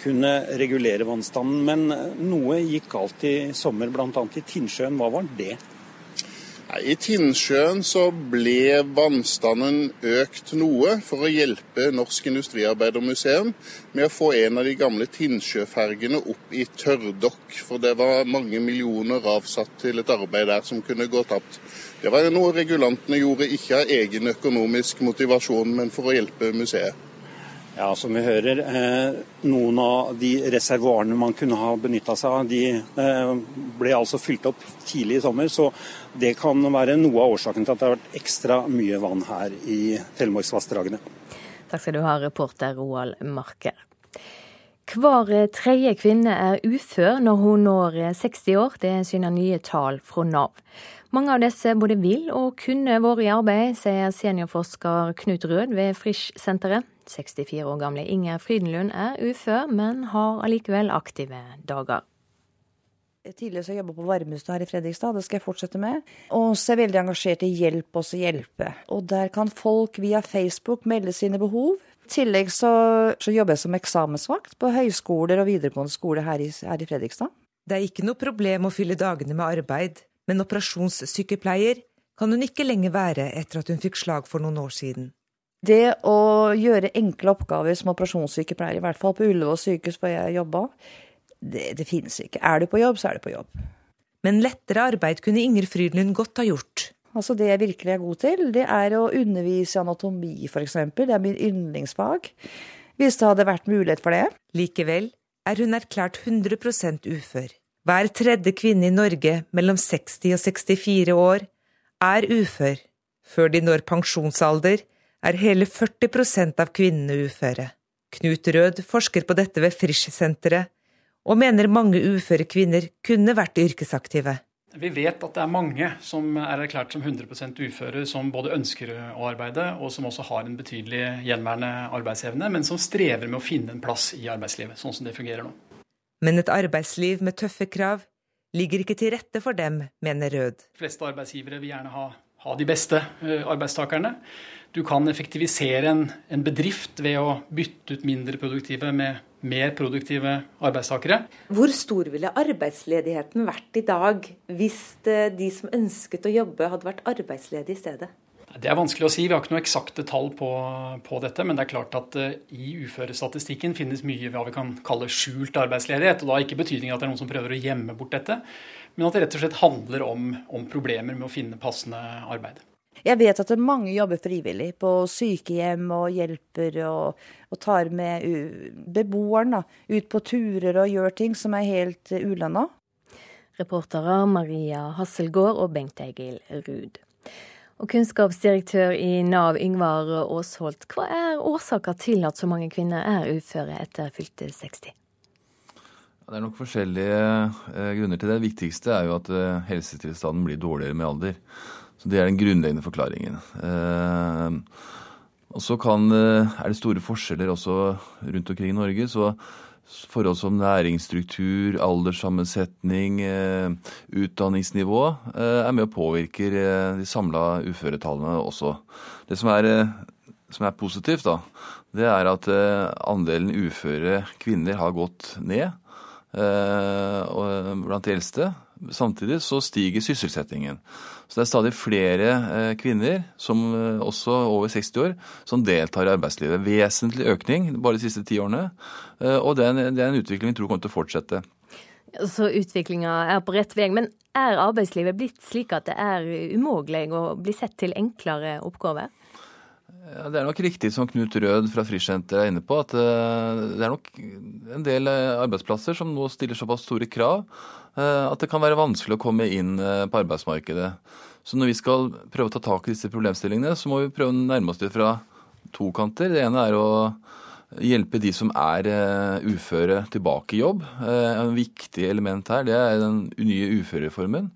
Speaker 34: kunne regulere vannstanden. Men eh, noe gikk galt i sommer, bl.a. i Tinnsjøen. Hva var det?
Speaker 33: I Tinnsjøen så ble vannstanden økt noe for å hjelpe Norsk Industriarbeidermuseum med å få en av de gamle Tinnsjøfergene opp i tørrdokk. For det var mange millioner avsatt til et arbeid der som kunne gå tapt. Det var noe regulantene gjorde ikke av egen økonomisk motivasjon, men for å hjelpe museet.
Speaker 34: Ja, som vi hører, eh, Noen av de reservoarene man kunne ha benytta seg av, de eh, ble altså fylt opp tidlig i sommer. Så det kan være noe av årsaken til at det har vært ekstra mye vann her i Telemarksvassdragene.
Speaker 1: Takk skal du ha, reporter Roald Marker. Hver tredje kvinne er ufør når hun når 60 år. Det syner nye tall fra Nav. Mange av disse både vil og kunne vært i arbeid, sier seniorforsker Knut Rød ved Frisch-senteret. 64 år gamle Inger Frydenlund er ufør, men har allikevel aktive dager.
Speaker 31: Tidligere så jobba på Varmestad her i Fredrikstad, det skal jeg fortsette med. Og så er jeg veldig engasjert i Hjelp oss å hjelpe. Og der kan folk via Facebook melde sine behov. I tillegg så, så jobber jeg som eksamensvakt på høyskoler og videregående skole her i, her i Fredrikstad.
Speaker 35: Det er ikke noe problem å fylle dagene med arbeid, men operasjonssykepleier kan hun ikke lenger være etter at hun fikk slag for noen år siden.
Speaker 31: Det å gjøre enkle oppgaver som operasjonssykepleier, i hvert fall på Ullevål sykehus hvor jeg jobba, det, det finnes ikke. Er du på jobb, så er du på jobb.
Speaker 35: Men lettere arbeid kunne Inger Frydlund godt ha gjort.
Speaker 31: Altså Det jeg virkelig er god til, det er å undervise i anatomi, f.eks. Det er min yndlingsfag. Hvis det hadde vært mulighet for det.
Speaker 35: Likevel er hun erklært 100% ufør. Hver tredje kvinne i Norge mellom 60 og 64 år er ufør. Før de når pensjonsalder, er hele 40% av kvinnene uføre. Knut Rød forsker på dette ved Frisch-senteret, og mener mange uføre kvinner kunne vært yrkesaktive.
Speaker 27: Vi vet at det er mange som er erklært som 100% uføre, som både ønsker å arbeide, og som også har en betydelig gjenværende arbeidsevne, men som strever med å finne en plass i arbeidslivet, sånn som det fungerer nå.
Speaker 35: Men et arbeidsliv med tøffe krav ligger ikke til rette for dem, mener Rød.
Speaker 27: De fleste arbeidsgivere vil gjerne ha, ha de beste eh, arbeidstakerne. Du kan effektivisere en, en, bedrift ved å bytte ut mindre produktive med mer produktive arbeidstakere.
Speaker 35: Hvor stor ville arbeidsledigheten vært i dag hvis eh, de som ønsket å jobbe, hadde vært arbeidsledige i stedet?
Speaker 27: Det er vanskelig å si. Vi har ikke noe eksakte tall på, på, dette. Men det er klart at uh, i uførestatistikken finnes mye hva vi kan kalle skjult arbeidsledighet. og Da ikke betydningen at det er noen som prøver å gjemme bort dette, men at det rett og slett handler om, om problemer med å finne passende arbeid.
Speaker 31: Jeg vet at mange jobber frivillig på sykehjem og hjelper og, og tar med beboeren da, ut på turer og gjør ting som er helt ulønna.
Speaker 1: Reportere Maria Hasselgaard og Bengt Egil Ruud. Og kunnskapsdirektør i Nav, Yngvar Aasholt, hva er årsaker til at så mange kvinner er uføre etter fylte 60?
Speaker 36: Det er nok forskjellige eh, grunner til det. Det viktigste er jo at eh, helsetilstanden blir dårligere med alder. Det er den grunnleggende forklaringen. Eh, og så eh, er det store forskjeller også rundt omkring i Norge. så Forhold som næringsstruktur, alderssammensetning, eh, utdanningsnivå er med og påvirker de samla uføretallene også. Det som er, som er positivt, da, det er at andelen uføre kvinner har gått ned blant de eldste. Samtidig så stiger sysselsettingen. Så det er stadig flere eh, kvinner, som eh, også over 60 år, som deltar i arbeidslivet. Vesentlig økning bare de siste ti årene. Eh, og det er, en, det er en utvikling vi tror kommer til å fortsette.
Speaker 1: Så utviklinga er på rett vei. Men er arbeidslivet blitt slik at det er umulig å bli sett til enklere oppgaver?
Speaker 36: Ja, det er nok riktig som Knut Rød fra Frisenteret er inne på, at det er nok en del arbeidsplasser som nå stiller såpass store krav at det kan være vanskelig å komme inn eh, på arbeidsmarkedet. Så når vi skal prøve å ta tak i disse problemstillingene, så må vi prøve å nærme oss det fra to kanter. Det ene er å hjelpe de som er uføre tilbake i jobb. En viktig element her det er den nye uførereformen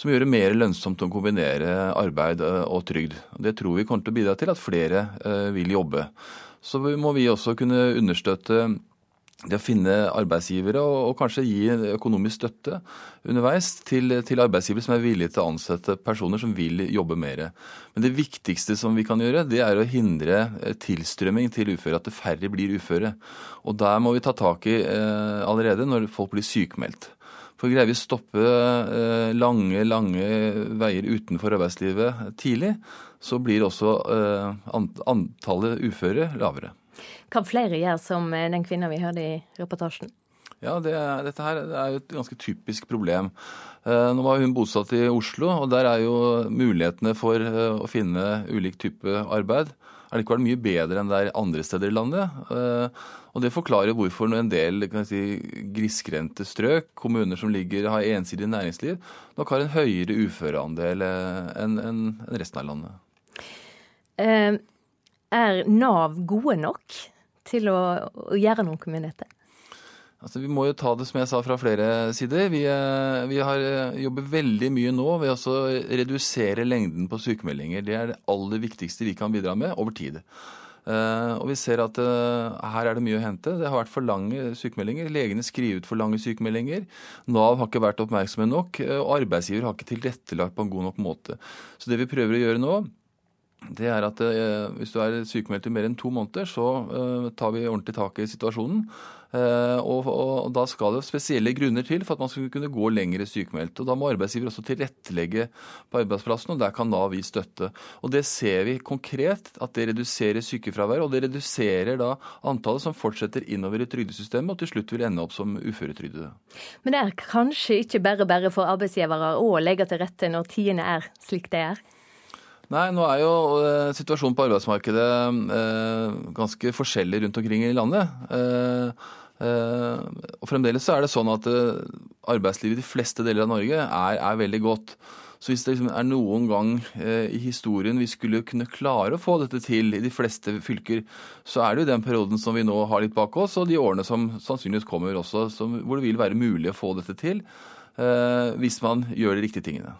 Speaker 36: som gjør det mer lønnsomt å kombinere arbeid og trygd. Det tror vi kommer til å bidra til at flere vil jobbe. Så må vi også kunne understøtte det å finne arbeidsgivere og, og, kanskje gi økonomisk støtte underveis til, til, arbeidsgivere som er villige til å ansette personer som vil jobbe mer. Men det viktigste som vi kan gjøre, det er å hindre eh, tilstrømming til uføre, at det færre blir uføre. Og der må vi ta tak i eh, allerede når folk blir sykemeldt. For greier vi å stoppe eh, lange, lange veier utenfor arbeidslivet tidlig, så blir også eh, antallet uføre lavere.
Speaker 1: Kan flere gjøre som eh, den kvinna vi hørte i reportasjen?
Speaker 36: Ja, det, dette her er jo et ganske typisk problem. Eh, nå var hun bosatt i Oslo, og der er jo mulighetene for eh, å finne ulik type arbeid er det ikke vært mye bedre enn det er andre steder i landet. Og Det forklarer hvorfor en del kan si, grisgrendte strøk, kommuner som ligger, har ensidig næringsliv, nok har en høyere uføreandel enn resten av landet.
Speaker 1: Er Nav gode nok til å, gjøre noe med dette?
Speaker 36: Altså, vi må jo ta det som jeg sa fra flere sider. Vi, eh, vi har eh, jobber veldig mye nå ved å redusere lengden på sykemeldinger. Det er det aller viktigste vi kan bidra med over tid. Uh, og vi ser at her er det mye å hente. Det har vært for lange sykemeldinger. Legene skriver ut for lange sykemeldinger. Nav har ikke vært oppmerksomme nok, og arbeidsgiver har ikke tilrettelagt på en god nok måte. Så det vi prøver å gjøre nå, det er at eh, hvis du er sykemeldt i mer enn to måneder, så eh, tar vi ordentlig tak i situasjonen. Eh, og, og, da skal det spesielle grunner til for at man skal kunne gå lengre sykemeldt. Og Da må arbeidsgiver også tilrettelegge på arbeidsplassen, og der kan Nav gi støtte. Og Det ser vi konkret, at det reduserer sykefravær, og det reduserer da antallet som fortsetter innover i trygdesystemet og til slutt vil ende opp som uføretrygdede.
Speaker 1: Men det er kanskje ikke bare bare for arbeidsgivere å legge til rette når tidene er slik det er?
Speaker 36: Nei, nå er jo eh, situasjonen på arbeidsmarkedet eh, ganske forskjellig rundt omkring i landet. Eh, og fremdeles er det sånn at arbeidslivet i de fleste deler av Norge er, er veldig godt. Så hvis det liksom er noen gang i historien vi skulle kunne klare å få dette til i de fleste fylker, så er det jo den perioden som vi nå har litt bak oss, og de årene som sannsynligvis kommer også, som, hvor det vil være mulig å få dette til. hvis man gjør de riktige tingene.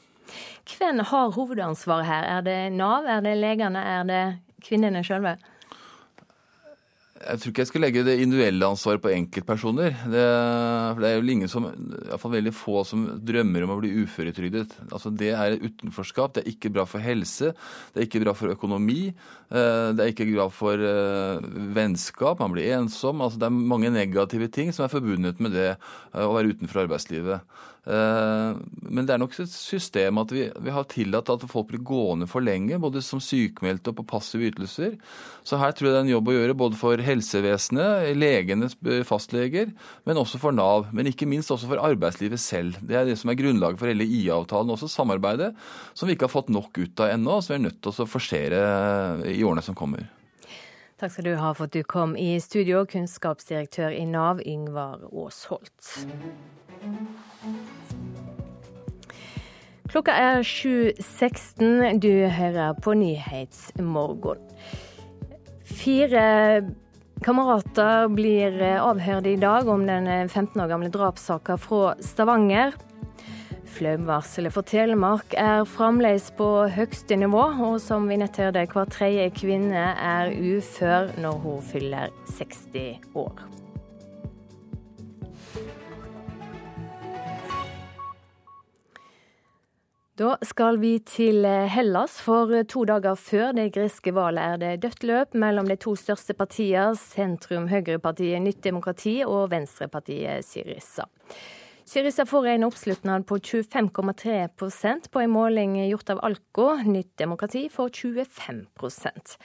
Speaker 1: Hvem har hovedansvaret her? Er det Nav, er det legene, er det kvinnene sjølve?
Speaker 36: Jeg tror ikke jeg skal legge det individuelle ansvaret på enkeltpersoner. Det, for det er jo ingen som, iallfall veldig få som drømmer om å bli uføretrygdet. Altså Det er utenforskap, det er ikke bra for helse, det er ikke bra for økonomi. Eh, det er ikke bra for eh, vennskap, man blir ensom. Altså Det er mange negative ting som er forbundet med det eh, å være utenfor arbeidslivet. Eh, men det er nok et system at vi, vi har tillatt at folk blir gående for lenge, både som sykemeldte og på passive ytelser. Så her tror jeg det er en jobb å gjøre både for helsevesenet, legenes fastleger, men også for Nav. Men ikke minst også for arbeidslivet selv. Det er det som er grunnlaget for hele IA-avtalen, også samarbeidet, som vi ikke har fått nok ut av ennå, som vi er nødt til å forsere i årene som kommer.
Speaker 1: Takk skal du ha for at du kom i studio, kunnskapsdirektør i Nav, Yngvar Aasholt. Klokka er 7.16. Du hører på Nyhetsmorgen. Fire kamerater blir avhørt i dag om den 15 år gamle drapssaka fra Stavanger. Flaumvarselet for Telemark er fremdeles på høyeste nivå, og som vi nett hørte, hver tredje kvinne er ufør når hun fyller 60 år. Da skal vi til eh, Hellas, for eh, to dager før det greske valget er det dødt løp mellom de to største partiene, sentrum-høyrepartiet Nytt demokrati og venstrepartiet Syriza. Syriza får en oppslutnad på 25,3% på en måling gjort av Alko. Nytt demokrati får 25%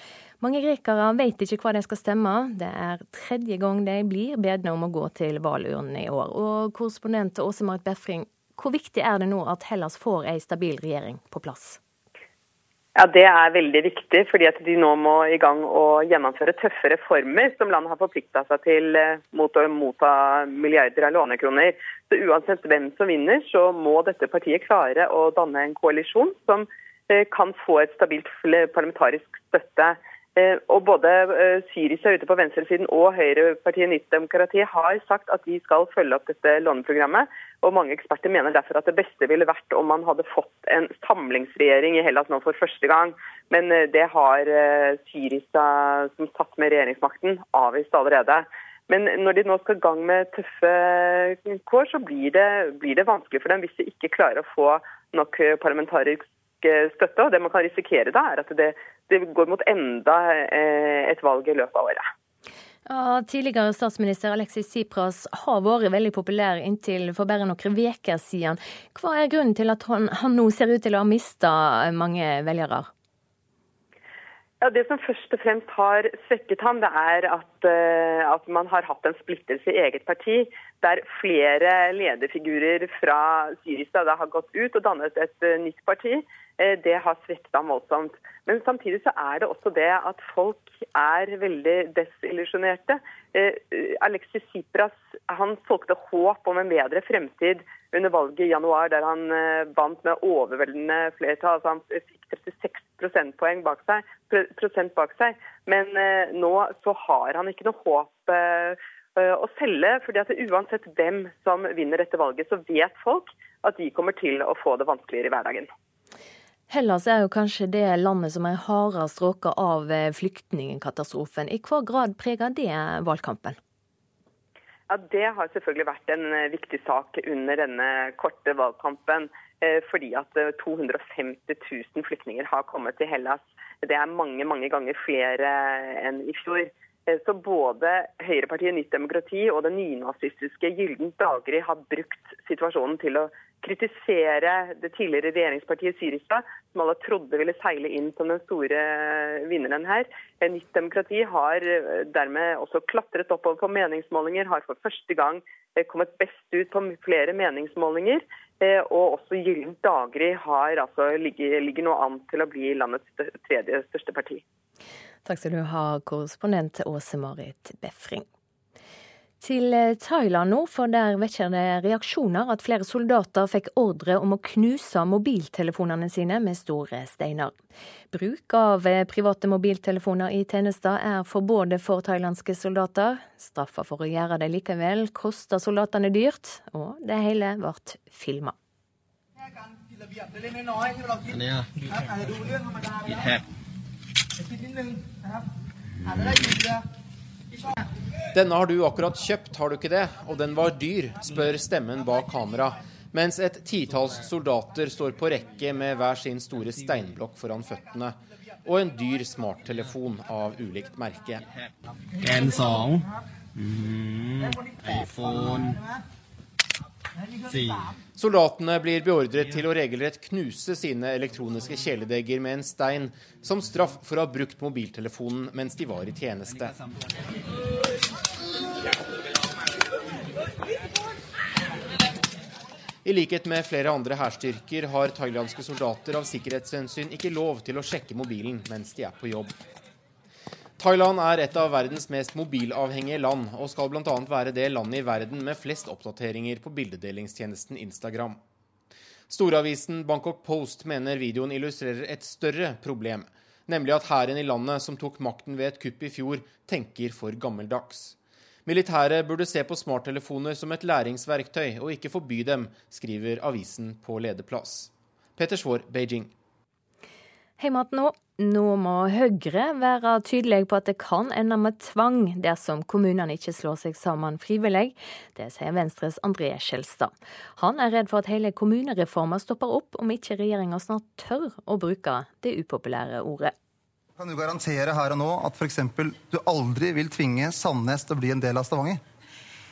Speaker 1: Mange grekere vet ikke hva de skal stemme. Det er tredje gang de blir bedne om å gå til valurnene i år. Og korrespondent Åse Marit Befring, hvor viktig er det nå at Hellas får ei stabil regjering på plass?
Speaker 37: Ja, Det er veldig viktig, fordi at de nå må i gang og gjennomføre tøffe reformer som landet har forplikta seg til eh, mot å motta milliarder av lånekroner. Så Uansett hvem som vinner, så må dette partiet klare å danne en koalisjon som eh, kan få et stabilt parlamentarisk støtte. Eh, og Både eh, Syriza ute på venstresiden og høyrepartiet Nytt demokrati har sagt at de skal følge opp dette låneprogrammet. og Mange eksperter mener derfor at det beste ville vært om man hadde fått en samlingsregjering i Hellas nå for første gang. Men eh, det har Syriza, som satt med regjeringsmakten, avvist allerede. Men når de nå skal i gang med tøffe kår, så blir det, blir det vanskelig for dem hvis de ikke klarer å få nok parlamentarisk støtte. og Det man kan risikere da, er at det, det går mot enda eh, et valg i løpet av året.
Speaker 1: Ja, tidligere statsminister Alexis Tsipras har vært veldig populær inntil for bare noen uker siden. Hva er grunnen til at han, han nå ser ut til å ha mista mange velgere?
Speaker 37: Ja, Det som først og fremst har svekket ham, det er at, uh, at, man har hatt en splittelse i eget parti, der flere lederfigurer fra Syriza har gått ut og dannet et uh, nytt parti. Uh, det har svekket ham voldsomt. Men samtidig så er det også det at folk er veldig desillusjonerte. Alexis Tsipras han solgte håp om en bedre fremtid under valget i januar, der han vant med overveldende flertall. Altså han fikk 36 prosentpoeng bak seg, prosent bak seg. Men eh, nå så har han ikke noe håp eh, å selge. fordi at Uansett hvem som vinner dette valget, så vet folk at de kommer til å få det vanskeligere i hverdagen.
Speaker 1: Hellas er jo kanskje det landet som er hardest råka av eh, flyktningkatastrofen. I hva grad preger det valgkampen?
Speaker 37: Ja, Det har selvfølgelig vært en viktig sak under denne korte valgkampen. Eh, fordi at 250 eh, 000 flyktninger har kommet til Hellas. Det er mange mange ganger flere enn i fjor. Eh, så både høyrepartiet Nytt demokrati og det nynazistiske Gylden daggry har brukt situasjonen til å kritisere det tidligere regjeringspartiet Syriza, som alle trodde ville seile inn som den store vinneren her. Nytt demokrati har dermed også klatret oppover på meningsmålinger, har for første gang kommet best ut på flere meningsmålinger. Eh, og også Gyllent daggry altså, ligger, ligger nå an til å bli landets tredje største parti.
Speaker 1: Takk skal du ha, korrespondent Åse Marit Befring. Til eh, Thailand nå, for der vekker det reaksjoner at flere soldater fikk ordre om å knuse mobiltelefonene sine med store steiner. Bruk av eh, private mobiltelefoner i tjenester er forbudt for thailandske soldater. Straffa for å gjøre det likevel koster soldatene dyrt, og det hele ble filma.
Speaker 38: Denne har du akkurat kjøpt, har du ikke det? Og den var dyr, spør stemmen bak kamera. Mens et titalls soldater står på rekke med hver sin store steinblokk foran føttene. Og en dyr smarttelefon av ulikt merke. En sang Mm, iPhone. Soldatene blir beordret til å regelrett knuse sine elektroniske kjæledegger med en stein, som straff for å ha brukt mobiltelefonen mens de var i tjeneste. I likhet med flere andre hærstyrker har thailandske soldater av sikkerhetshensyn ikke lov til å sjekke mobilen mens de er på jobb. Thailand er et av verdens mest mobilavhengige land, og skal bl.a. være det landet i verden med flest oppdateringer på bildedelingstjenesten Instagram. Storavisen Bangkok Post mener videoen illustrerer et større problem, nemlig at hæren i landet som tok makten ved et kupp i fjor, tenker for gammeldags. Militæret burde se på smarttelefoner som et læringsverktøy, og ikke forby dem, skriver avisen på lederplass. Peter Svaar, Beijing.
Speaker 1: Heimat nå. Nå må Høyre være tydelig på at det kan ende med tvang dersom kommunene ikke slår seg sammen frivillig. Det sier Venstres André Skjelstad. Han er redd for at hele kommunereformen stopper opp om ikke regjeringa snart tør å bruke det upopulære ordet.
Speaker 39: Kan du garantere her og nå at f.eks. du aldri vil tvinge Sandnes til å bli en del av Stavanger?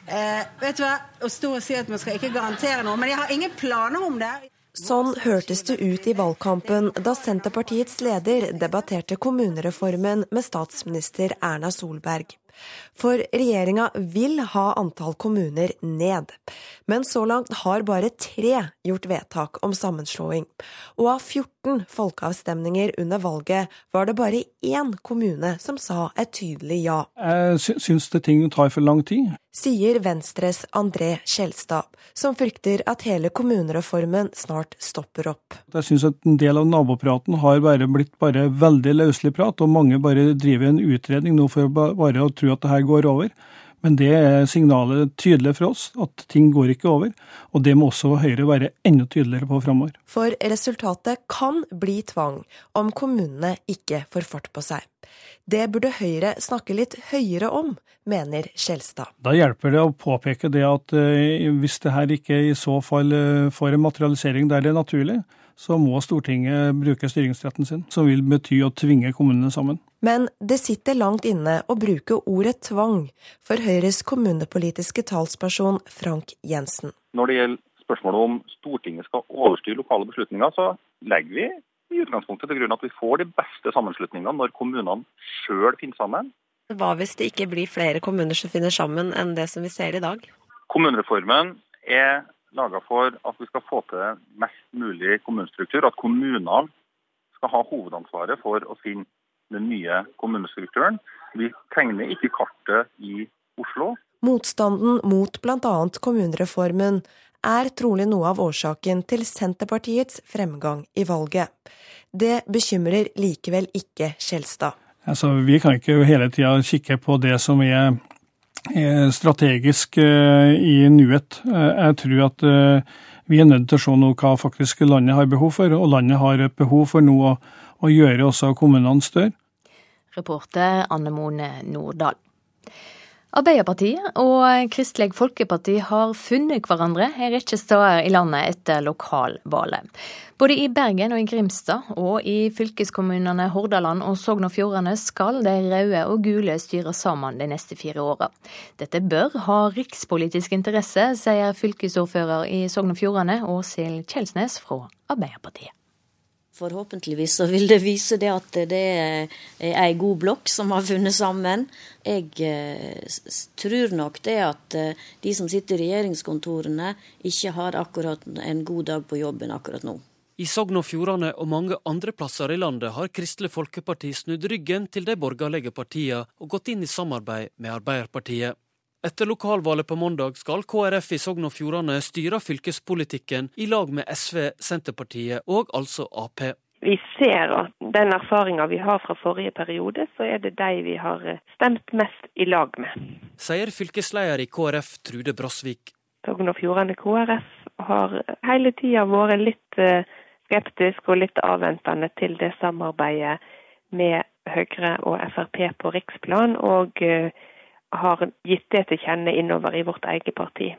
Speaker 40: Eh, vet du hva, Å stå og si at man skal ikke garantere noe, men jeg har ingen planer om det.
Speaker 41: Sånn hørtes det ut i valgkampen da Senterpartiets leder debatterte kommunereformen med statsminister Erna Solberg. For regjeringa vil ha antall kommuner ned. Men så langt har bare tre gjort vedtak om sammenslåing. Og av 14
Speaker 31: 14 folkeavstemninger under valget var det bare én kommune som sa et tydelig ja.
Speaker 42: Jeg syns det ting tar for lang tid.
Speaker 31: Sier Venstres André Skjelstad, som frykter at hele kommunereformen snart stopper opp.
Speaker 42: Jeg syns at en del av nabopraten har bare blitt bare veldig løselig prat, og mange bare driver en utredning nå for bare å tro at det her går over. Men det er signalet tydelig for oss, at ting går ikke over. Og det må også Høyre være enda tydeligere på framover.
Speaker 31: For resultatet kan bli tvang om kommunene ikke får fart på seg. Det burde Høyre snakke litt høyere om, mener Skjelstad.
Speaker 42: Da hjelper det å påpeke det at eh, hvis det her ikke i så fall eh, får en materialisering der det er naturlig, så må Stortinget bruke styringsretten sin, som vil bety å tvinge kommunene sammen.
Speaker 31: Men det sitter langt inne å bruke ordet tvang for Høyres kommunepolitiske talsperson Frank Jensen.
Speaker 43: Når det gjelder spørsmålet om Stortinget skal overstyre lokale beslutninger, så legger vi i utgangspunktet til grunn at vi får de beste sammenslutningene når kommunene sjøl finner sammen.
Speaker 31: Hva hvis det ikke blir flere kommuner som finner sammen enn det som vi ser i dag?
Speaker 43: Kommunereformen er laga for at vi skal få til mest mulig kommunestruktur. At kommunene skal ha hovedansvaret for å finne den nye kommunestrukturen. Vi tegner ikke kartet i Oslo.
Speaker 31: Motstanden mot bl.a. kommunereformen er trolig noe av årsaken til Senterpartiets fremgang i valget. Det bekymrer likevel ikke Skjelstad.
Speaker 42: Altså, vi kan ikke hele tida kikke på det som er strategisk eh, i nuet. Eh, jeg tror at eh, vi er nødt til å se noe hva faktisk landet har behov for, og landet har et behov for noe å gjøre også kommunene større.
Speaker 1: Reporter Anne Mone Nordahl. Arbeiderpartiet og Kristelig Folkeparti har funnet hverandre en rekke steder i landet etter lokalvalget. Både i Bergen og i Grimstad, og i fylkeskommunene Hordaland og Sogn og Fjordane skal de røde og gule styre sammen de neste fire åra. Dette bør ha rikspolitisk interesse, sier fylkesordfører i Sogn og Fjordane, Åshild Kjelsnes fra Arbeiderpartiet.
Speaker 44: Forhåpentligvis så vil det vise det at det er ei god blokk som har funnet sammen. Jeg eh, tror nok det at eh, de som sitter i regjeringskontorene, ikke har akkurat en god dag på jobben akkurat nå.
Speaker 45: I Sogn og Fjordane og mange andre plasser i landet har Kristelig Folkeparti snudd ryggen til de borgerlige partiene og gått inn i samarbeid med Arbeiderpartiet. Etter lokalvalget på mandag skal KrF i Sogn og Fjordane styre fylkespolitikken i lag med SV, Senterpartiet og altså Ap.
Speaker 46: Vi ser at den erfaringa vi har fra forrige periode, så er det de vi har eh, stemt mest i lag med.
Speaker 45: Sier fylkesleder i KrF Trude Brasvik.
Speaker 46: Sogn og Fjordane KrF har hele tida vært litt eh, skeptisk og litt avventende til det samarbeidet med Høyre og Frp på riksplan. og eh, har gitt det til kjenne innover i vårt eget parti.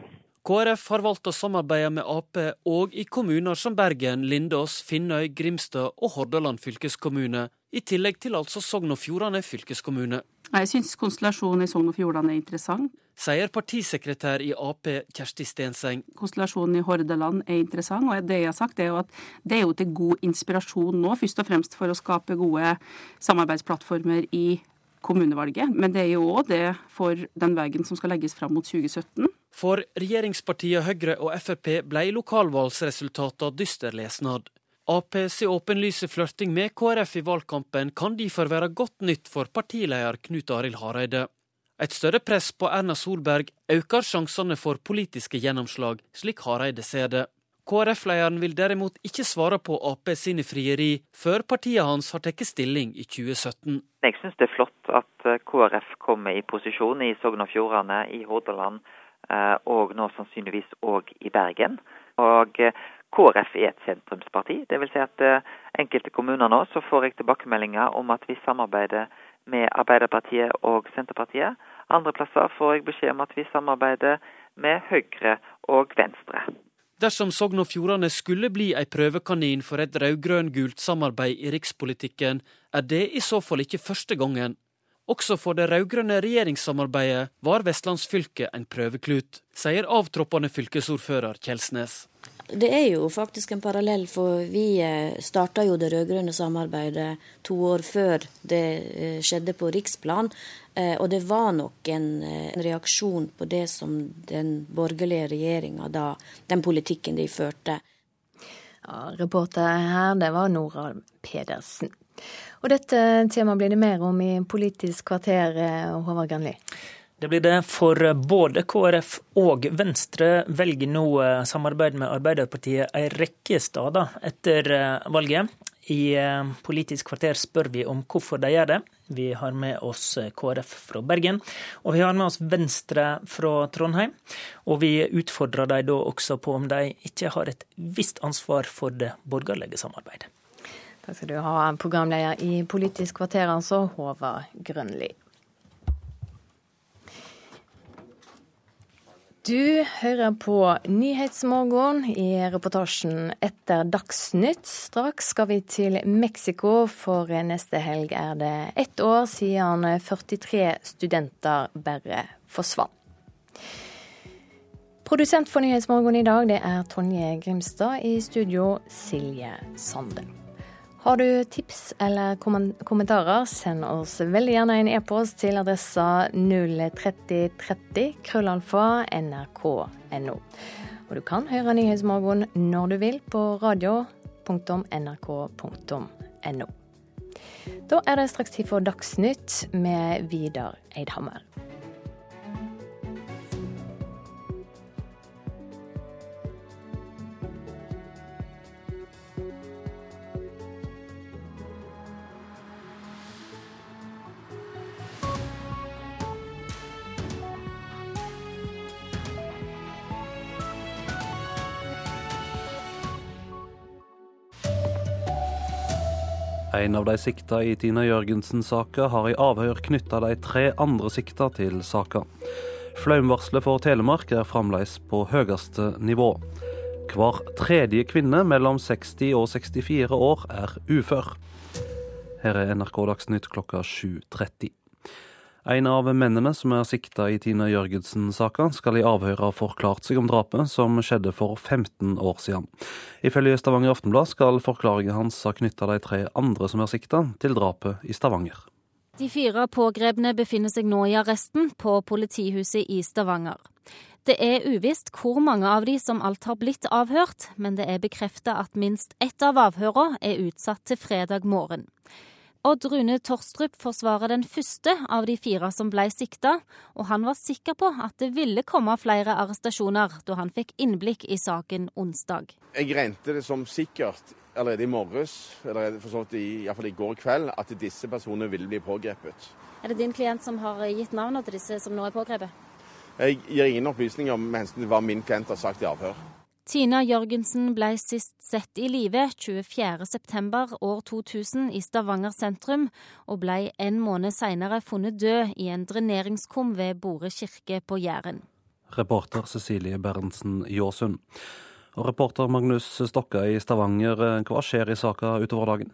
Speaker 45: KrF har valgt å samarbeide med Ap òg i kommuner som Bergen, Lindås, Finnøy, Grimstad og Hordaland fylkeskommune, i tillegg til altså Sogn og Fjordane fylkeskommune.
Speaker 47: Jeg syns konstellasjonen i Sogn og Fjordane er interessant.
Speaker 45: Sier partisekretær i Ap Kjersti Stenseng.
Speaker 47: Konstellasjonen i Hordaland er interessant, og det jeg har sagt er jo at det er jo til god inspirasjon nå, først og fremst for å skape gode samarbeidsplattformer i kommunevalget, men det er jo òg det for den veien som skal legges fram mot 2017.
Speaker 45: For regjeringspartiene Høyre og Frp ble lokalvalgsresultatene dyster lesnad. Aps åpenlyse flørting med KrF i valgkampen kan derfor være godt nytt for partileder Knut Arild Hareide. Et større press på Erna Solberg øker sjansene for politiske gjennomslag, slik Hareide ser det. KrF-lederen vil derimot ikke svare på Ap sine frieri før partiet hans har tatt stilling i 2017.
Speaker 48: Jeg syns det er flott at eh, KrF kommer i posisjon i Sogn og Fjordane, i Hordaland eh, og nå sannsynligvis òg i Bergen. Og eh, KrF er et sentrumsparti. Det vil si at enkelte kommuner nå så får jeg tilbakemeldinger om at vi samarbeider med Arbeiderpartiet og Senterpartiet. Andre plasser får jeg beskjed om at vi samarbeider med Høyre og Venstre.
Speaker 45: Dersom Sogn og Fjordane skulle bli ei prøvekanin for et rød-grønn-gult samarbeid i rikspolitikken, er det i så fall ikke første gangen. Også for det rød-grønne regjeringssamarbeidet var vestlandsfylket en prøveklut, sier avtroppende fylkesordfører Kjelsnes.
Speaker 44: Det er jo faktisk en parallell, for vi eh, starta jo det rød-grønne samarbeidet to år før det eh, skjedde på riksplan. Eh, og det var nok en, en reaksjon på det som den borgerlige regjeringa da, den politikken de førte.
Speaker 1: Ja, reporter her, det var Nora Pedersen. Og dette temaet blir det mer om i Politisk kvarter, Håvard Grønli.
Speaker 49: Det blir det, for både KrF og Venstre velger nå samarbeid med Arbeiderpartiet en rekke steder etter valget. I Politisk kvarter spør vi om hvorfor de gjør det. Vi har med oss KrF fra Bergen, og vi har med oss Venstre fra Trondheim. Og vi utfordrer dem da også på om de ikke har et visst ansvar for det borgerlige samarbeidet.
Speaker 1: Takk skal du ha, programleder i Politisk kvarter, altså, Håvard Grønli. Du hører på Nyhetsmorgen i reportasjen etter Dagsnytt. Straks skal vi til Mexico, for neste helg er det ett år siden 43 studenter bare forsvant. Produsent for Nyhetsmorgen i dag det er Tonje Grimstad. I studio Silje Sande. Har du tips eller kommentarer, send oss veldig gjerne en e-post til adressa 03030 krøllalfa nrk.no. Og du kan høre Nyhetsmorgen når du vil på radio.nrk.no. Da er det straks tid for Dagsnytt med Vidar Eidhammer.
Speaker 26: En av de sikta i Tina Jørgensen-saka har i avhør knytta de tre andre sikta til saka. Flaumvarselet for Telemark er fremdeles på høyeste nivå. Hver tredje kvinne mellom 60 og 64 år er ufør. Her er NRK Dagsnytt klokka 7.30. En av mennene som er sikta i Tina Jørgensen-saka, skal i avhøret ha forklart seg om drapet som skjedde for 15 år siden. Ifølge Stavanger Aftenblad skal forklaringen hans ha knytta de tre andre som er sikta, til drapet i Stavanger.
Speaker 2: De fire pågrepne befinner seg nå i arresten på politihuset i Stavanger. Det er uvisst hvor mange av de som alt har blitt avhørt, men det er bekreftet at minst ett av avhørene er utsatt til fredag morgen. Odd Rune Torstrup forsvarer den første av de fire som ble sikta, og han var sikker på at det ville komme flere arrestasjoner da han fikk innblikk i saken onsdag.
Speaker 50: Jeg regnet det som sikkert allerede i morges, eller for så vidt i, i går kveld, at disse personene ville bli pågrepet.
Speaker 2: Er det din klient som har gitt navnet til disse som nå er pågrepet?
Speaker 50: Jeg gir ingen opplysninger med hensyn til hva min klient har sagt i avhør.
Speaker 2: Tina Jørgensen ble sist sett i live 24.9 år 2000 i Stavanger sentrum, og ble en måned senere funnet død i en dreneringskum ved Bore kirke på Jæren.
Speaker 26: Reporter Cecilie Berntsen Jåsund. Og reporter Magnus Stokka i Stavanger, hva skjer i saka utover dagen?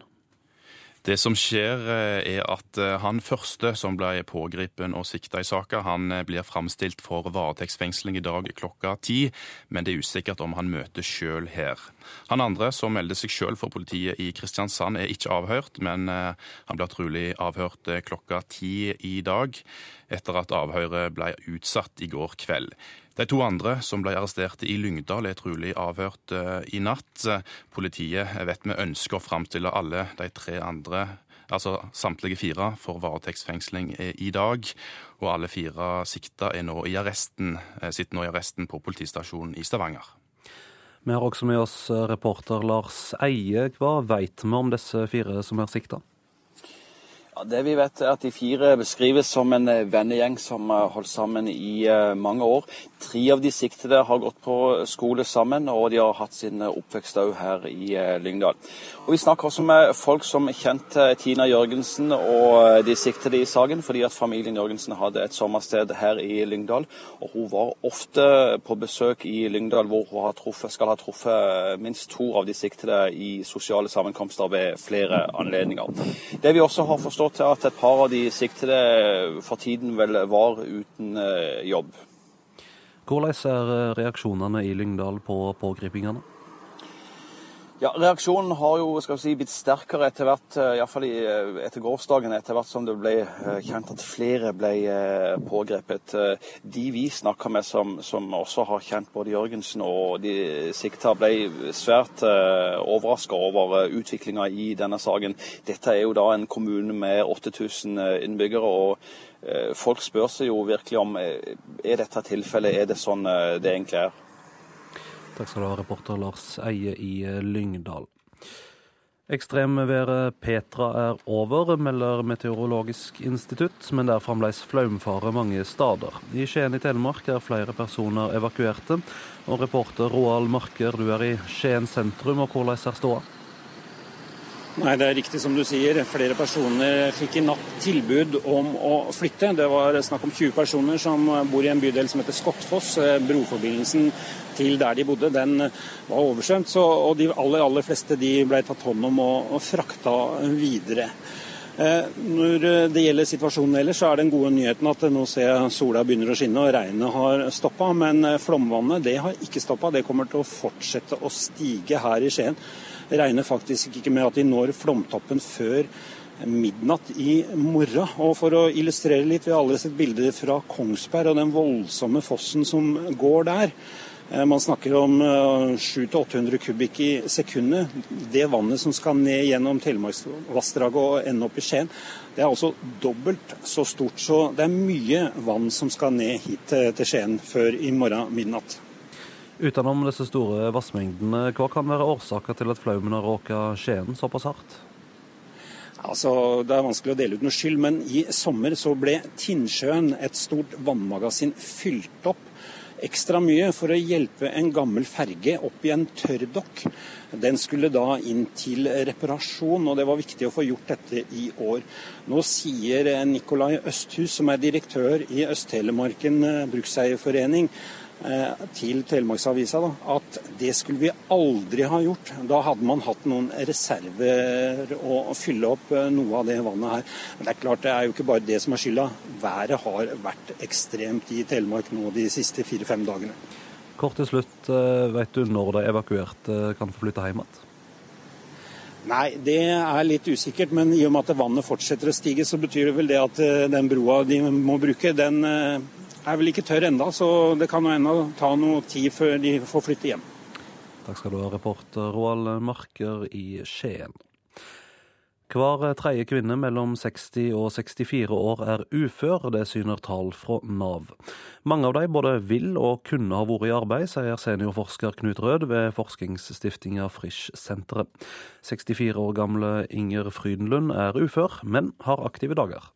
Speaker 31: Det som skjer, eh, er at eh, han første som ble pågrepet og sikta i saka, han eh, blir framstilt for varetektsfengsling i dag klokka ti, men det er usikkert om han møter sjøl her. Han andre, som melder seg sjøl for politiet i Kristiansand, er ikke avhørt, men han blir trolig avhørt klokka ti i dag, etter at avhøret ble utsatt i går kveld. De to andre som ble arrestert i Lyngdal, er trolig avhørt eh, i natt. Politiet vet vi ønsker å framstille alle de tre andre, altså samtlige fire, for varetektsfengsling eh, i dag. Og alle fire sikta er nå i arresten, eh, sitter nå i arresten på politistasjonen i Stavanger.
Speaker 26: Vi har også med oss reporter Lars Eie. Hva vet vi om disse fire som er sikta?
Speaker 35: Ja, det vi vet er at De fire beskrives som en eh, vennegjeng som har holdt sammen i uh, mange år. Tre av de siktede har gått på skole sammen, og de har hatt sin oppvekst òg her i Lyngdal. Og Vi snakker også med folk som kjente Tina Jørgensen og de siktede i saken, fordi at familien Jørgensen hadde et sommersted her i Lyngdal. Og Hun var ofte på besøk i Lyngdal, hvor hun truffet, skal ha truffet minst to av de siktede i sosiale sammenkomster ved flere anledninger. Det vi også har forstått til at et par av de siktede for tiden vel var uten eh, jobb.
Speaker 26: Hvordan er reaksjonene i Lyngdal på pågripingene?
Speaker 51: Ja, Reaksjonen har jo skal vi si, blitt sterkere etter hvert, eh, iallfall eh, etter gårsdagen, etter hvert som det ble eh, kjent at flere ble pågrepet. De vi snakka med som, som, også har kjent både Jørgensen og de sikta, ble svært overraska over utviklinga i denne saken. Dette er jo da en kommune med 8000 innbyggere. og Folk spør seg jo virkelig om er dette tilfellet, er det sånn det egentlig er?
Speaker 26: Takk skal du ha, reporter Lars Eie i eh, Lyngdal. Ekstremværet Petra er over, melder Meteorologisk institutt, men det er fremdeles flaumfare mange steder. I Skien i Telemark er flere personer evakuerte. Og reporter Roald Marker, du er i Skien sentrum, og hvordan er ståa?
Speaker 31: Nei, det er riktig som du sier. Flere personer fikk i natt tilbud om å flytte. Det var snakk om 20 personer som bor i en bydel som heter Skottfoss. Broforbindelsen til der de bodde, den var oversvømt. Så, og de aller, aller fleste de ble tatt hånd om og, og frakta videre. Eh, når det gjelder situasjonen ellers, så er den gode nyheten at nå ser jeg sola begynner å skinne og regnet har stoppa. Men flomvannet det har ikke stoppa. Det kommer til å fortsette å stige her i Skien regner faktisk ikke med at de når flomtoppen før midnatt i morgen. Og For å illustrere litt, vi har alle sett bilder fra Kongsberg og den voldsomme fossen som går der. Eh, man snakker om 700-800 eh, kubikk i sekundet. Det vannet som skal ned gjennom Telemarksvassdraget og ende opp i Skien, det er altså dobbelt så stort. Så det er mye vann som skal ned hit til Skien før i morgen midnatt.
Speaker 26: Utenom disse store vassmengdene, hva kan være årsaker til at flaumen har råket Skien såpass hardt?
Speaker 31: Altså, Det er vanskelig å dele ut noe skyld, men i sommer så ble Tinnsjøen, et stort vannmagasin, fylt opp ekstra mye for å hjelpe en gammel ferge opp i en tørrdokk. Den skulle da inn til reparasjon, og det var viktig å få gjort dette i år. Nå sier Nikolai Østhus, som er direktør i Øst-Telemarken brukseierforening, til Telemarksavisa da, at det skulle vi aldri ha gjort. Da hadde man hatt noen reserver å fylle opp eh, noe av det vannet her. Men det er klart det er jo ikke bare det som er skylda. Været har vært ekstremt i Telemark nå de siste fire-fem dagene.
Speaker 26: Kort til slutt, eh, vet du når de evakuerte kan få flytte hjem igjen?
Speaker 31: Nei, det er litt usikkert. Men i og med at vannet fortsetter å stige, så betyr det vel det at den broa de må bruke, den er vel ikke tørr enda, så det kan jo ennå ta noe tid før de får flytte hjem.
Speaker 26: Takk skal du ha, reporter Roald Marker i Skien. Hver tredje kvinne mellom 60 og 64 år er ufør, det syner tall fra Nav. Mange av dem både vil og kunne ha vært i arbeid, sier seniorforsker Knut Rød ved forskningsstiftinga Frisch-senteret. 64 år gamle Inger Frydenlund er ufør, men har aktive dager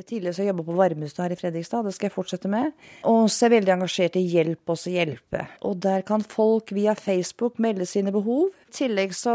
Speaker 52: tidligere så jobba på Varmestad her i Fredrikstad, det skal jeg fortsette med. Og så er jeg veldig engasjert i Hjelp oss å hjelpe. Og der kan folk via Facebook melde sine behov. I tillegg så,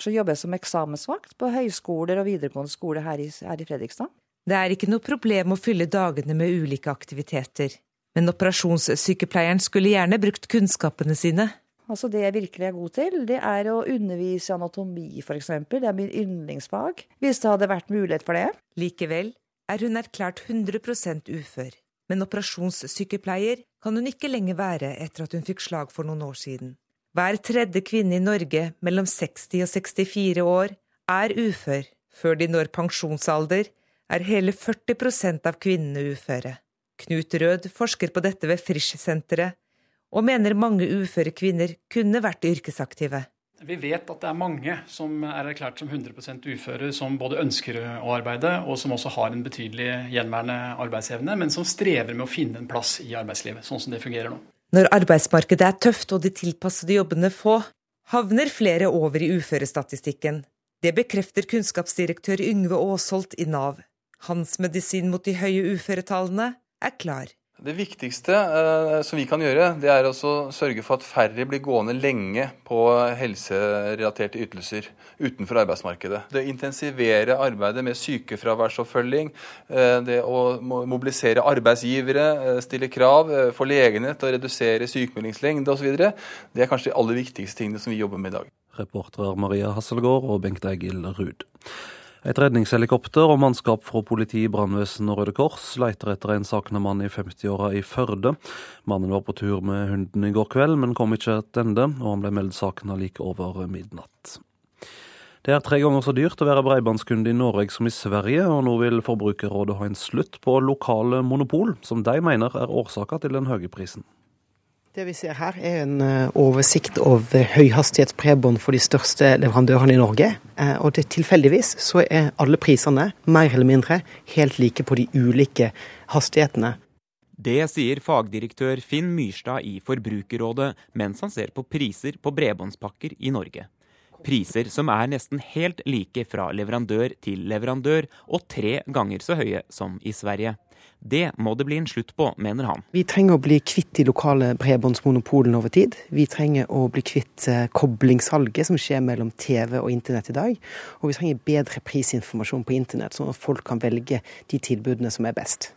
Speaker 52: så jobber jeg som eksamensvakt på høyskoler og videregående skole her i, her i Fredrikstad.
Speaker 35: Det er ikke noe problem å fylle dagene med ulike aktiviteter. Men operasjonssykepleieren skulle gjerne brukt kunnskapene sine.
Speaker 52: Altså Det jeg virkelig er god til, det er å undervise i anatomi, f.eks. Det er min yndlingsfag. Hvis det hadde vært mulighet for det.
Speaker 35: Likevel er hun erklært 100% ufør, men operasjonssykepleier kan hun ikke lenger være etter at hun fikk slag for noen år siden. Hver tredje kvinne i Norge mellom 60 og 64 år er ufør. Før de når pensjonsalder, er hele 40% av kvinnene uføre. Knut Rød forsker på dette ved Frisch-senteret, og mener mange uføre kvinner kunne vært yrkesaktive.
Speaker 53: Vi vet at det er mange som er erklært som 100% uføre, som både ønsker å arbeide, og som også har en betydelig gjenværende arbeidsevne, men som strever med å finne en plass i arbeidslivet, sånn som det fungerer nå.
Speaker 35: Når arbeidsmarkedet er tøft og de tilpassede jobbene få, havner flere over i uførestatistikken. Det bekrefter kunnskapsdirektør Yngve Aasholt i Nav. Hans medisin mot de høye uføretallene er klar.
Speaker 36: Det viktigste eh, som vi kan gjøre, det er å sørge for at færre blir gående lenge på helserelaterte ytelser utenfor arbeidsmarkedet. Det å intensivere arbeidet med sykefraværsoppfølging, eh, det å mobilisere arbeidsgivere, eh, stille krav, eh, få legene til å redusere sykemeldingslengde osv., det er kanskje de aller viktigste tingene som vi jobber med i dag.
Speaker 26: Reportere Maria Hasselgaard og Bengt Egil Ruud. Et redningshelikopter og mannskap fra politi, brannvesen og Røde Kors leter etter en savna mann i 50-åra i Førde. Mannen var på tur med hunden i går kveld, men kom ikke tilbake, og han ble meldt savna like over midnatt. Det er tre ganger så dyrt å være bredbåndskunde i Norge som i Sverige, og nå vil Forbrukerrådet ha en slutt på lokale monopol, som de mener er årsaka til den høye prisen.
Speaker 6: Det vi ser her er en eh, oversikt over høyhastighetsbredbånd for de største leverandørene i Norge. Eh, og det tilfeldigvis så er alle prisene mer eller mindre helt like på de ulike hastighetene.
Speaker 7: Det sier fagdirektør Finn Myrstad i Forbrukerrådet mens han ser på priser på bredbåndspakker i Norge. Priser som er nesten helt like fra leverandør til leverandør, og tre ganger så høye som i Sverige. Det må det bli en slutt på, mener han.
Speaker 6: Vi trenger å bli kvitt de lokale bredbåndsmonopolene over tid. Vi trenger å bli kvitt eh, koblingssalget som skjer mellom TV og internett i dag. Og vi trenger bedre prisinformasjon på internett, sånn at folk kan velge de tilbudene som er best.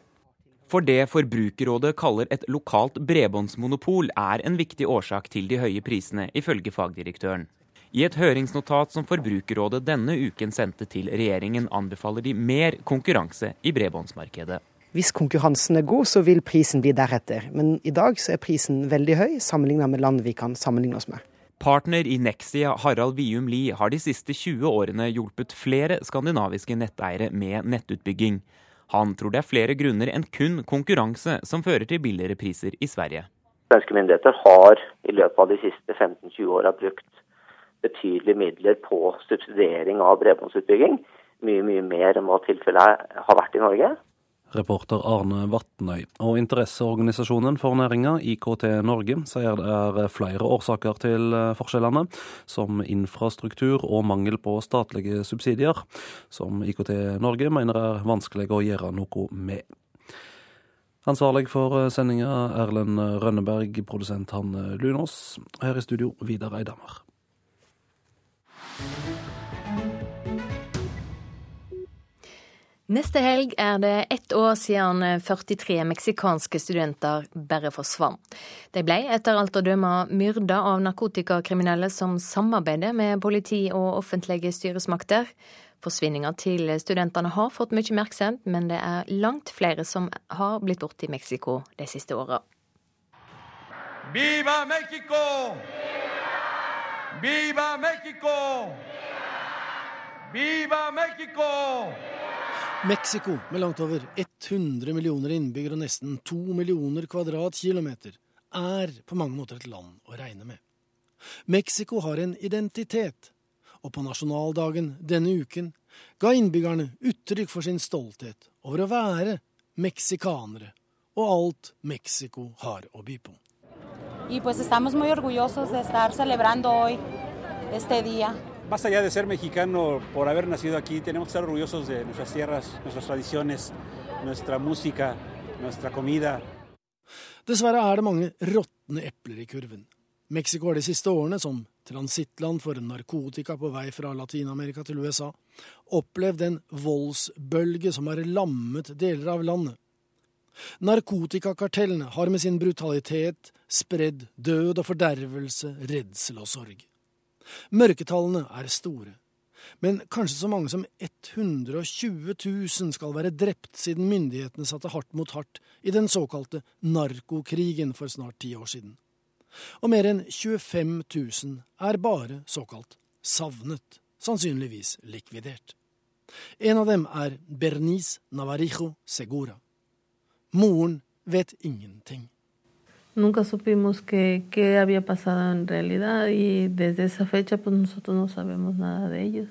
Speaker 7: For det Forbrukerrådet kaller et lokalt bredbåndsmonopol, er en viktig årsak til de høye prisene, ifølge fagdirektøren. I et høringsnotat som Forbrukerrådet denne uken sendte til regjeringen, anbefaler de mer konkurranse i bredbåndsmarkedet.
Speaker 6: Hvis konkurransen er god, så vil prisen bli deretter. Men i dag så er prisen veldig høy sammenlignet med land vi kan sammenligne oss med.
Speaker 7: Partner i Nexia, Harald Vium Lie, har de siste 20 årene hjulpet flere skandinaviske netteiere med nettutbygging. Han tror det er flere grunner enn kun konkurranse som fører til billigere priser i Sverige.
Speaker 8: Svenske myndigheter har i løpet av de siste 15-20 åra brukt betydelige midler på subsidiering av bredbåndsutbygging. Mye, mye mer enn hva tilfellet har vært i Norge
Speaker 26: reporter Arne Vatnøy. Og interesseorganisasjonen for næringa, IKT Norge, sier det er flere årsaker til eh, forskjellene, som infrastruktur og mangel på statlige subsidier, som IKT Norge mener er vanskelig å gjøre noe med. Ansvarlig for eh, sendinga Erlend Rønneberg, produsent Hanne Lunås. Her i studio Vidar Eidhammer.
Speaker 1: Neste helg er det ett år siden 43 meksikanske studenter bare forsvant. De ble etter alt å dømme myrda av narkotikakriminelle som samarbeider med politi og offentlige styresmakter. Forsvinninga til studentene har fått mye oppmerksomhet, men det er langt flere som har blitt borte i Mexico de siste åra. Viva Mexico! Viva Mexico!
Speaker 24: Viva Mexico! Mexico, med langt over 100 millioner innbyggere og nesten 2 millioner kvadratkilometer, er på mange måter et land å regne med. Mexico har en identitet, og på nasjonaldagen denne uken ga innbyggerne uttrykk for sin stolthet over å være meksikanere og alt Mexico har å by på. Y pues estamos muy orgullosos de estar celebrando hoy este día más allá de ser mexicano por haber nacido aquí, tenemos que estar orgullosos de nuestras tierras, nuestras tradiciones, nuestra música, nuestra comida. Dessverre er det mange råtne epler i kurven. Mexico har de siste årene, som transittland for narkotika på vei fra Latin-Amerika til USA, opplevd en voldsbølge som har lammet deler av landet. Narkotikakartellene har med sin brutalitet spredd død og fordervelse, redsel og sorg. Mørketallene er store. Men kanskje så mange som 120 000 skal være drept siden myndighetene satte hardt mot hardt i den såkalte narkokrigen for snart ti år siden. Og mer enn 25 000 er bare såkalt savnet, sannsynligvis likvidert. En av dem er Bernice Navarijo Segura. Moren vet ingenting. Nunca supimos qué, qué había pasado en realidad y desde esa fecha pues nosotros no sabemos nada de ellos.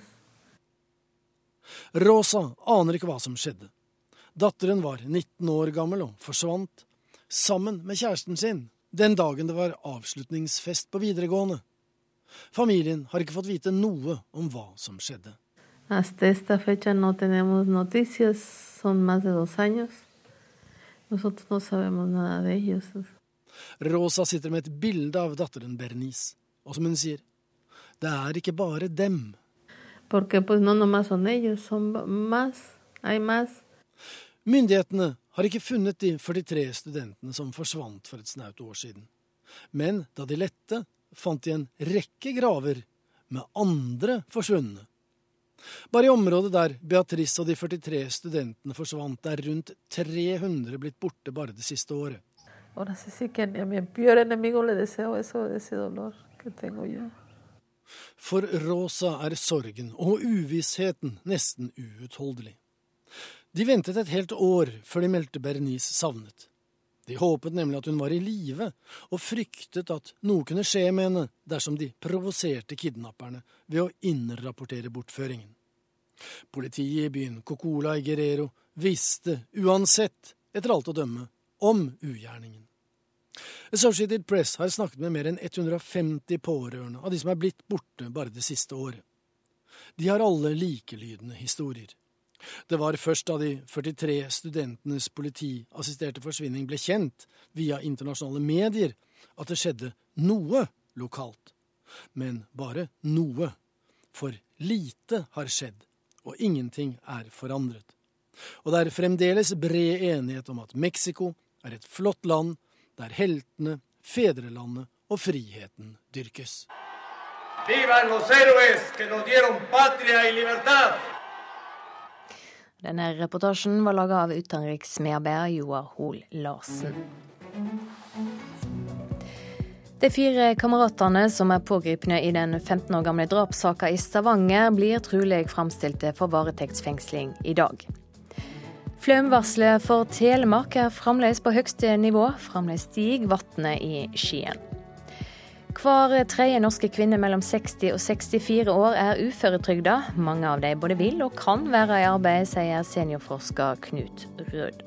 Speaker 24: Rosa aner ikke hva som skjedde. Datteren var 19 år gammel og forsvant, sammen med kjæresten sin, den dagen det var avslutningsfest på videregående. Familien har ikke fått vite noe om hva som skjedde. Hasta esta fecha no tenemos noticias, son más de dos años. Nosotros no sabemos nada de ellos. Rosa sitter med et bilde av datteren Bernice, og som hun sier, det er ikke bare dem. Myndighetene har ikke funnet de 43 studentene som forsvant for et snaut år siden. Men da de lette, fant de en rekke graver med andre forsvunne. Bare i området der Beatrice og de 43 studentene forsvant, er rundt 300 blitt borte bare det siste året. For Rosa er sorgen og uvissheten nesten uutholdelig. De ventet et helt år før de meldte Bernice savnet. De håpet nemlig at hun var i live, og fryktet at noe kunne skje med henne dersom de provoserte kidnapperne ved å innrapportere bortføringen. Politiet i byen Cocola i Guerrero visste uansett, etter alt å dømme, om ugjerningen. Associated Press har snakket med mer enn 150 pårørende av de som er blitt borte bare det siste året. De har alle likelydende historier. Det var først da de 43 studentenes politiassisterte forsvinning ble kjent via internasjonale medier, at det skjedde noe lokalt. Men bare noe. For lite har skjedd, og ingenting er forandret. Og det er fremdeles bred enighet om at Mexico er et flott land der heltene, fedrelandet og friheten dyrkes.
Speaker 1: Denne reportasjen var laga av utenriksmedarbeider Joar Hoel Larsen. De fire kameratene som er pågrepne i den 15 år gamle drapssaka i Stavanger, blir trolig framstilte for varetektsfengsling i dag. Flaumvarselet for Telemark er fremdeles på høyeste nivå. Fremdeles stiger vannet i Skien. Hver tredje norske kvinne mellom 60 og 64 år er uføretrygda. Mange av dem både vil og kan være i arbeid, sier seniorforsker Knut Rød.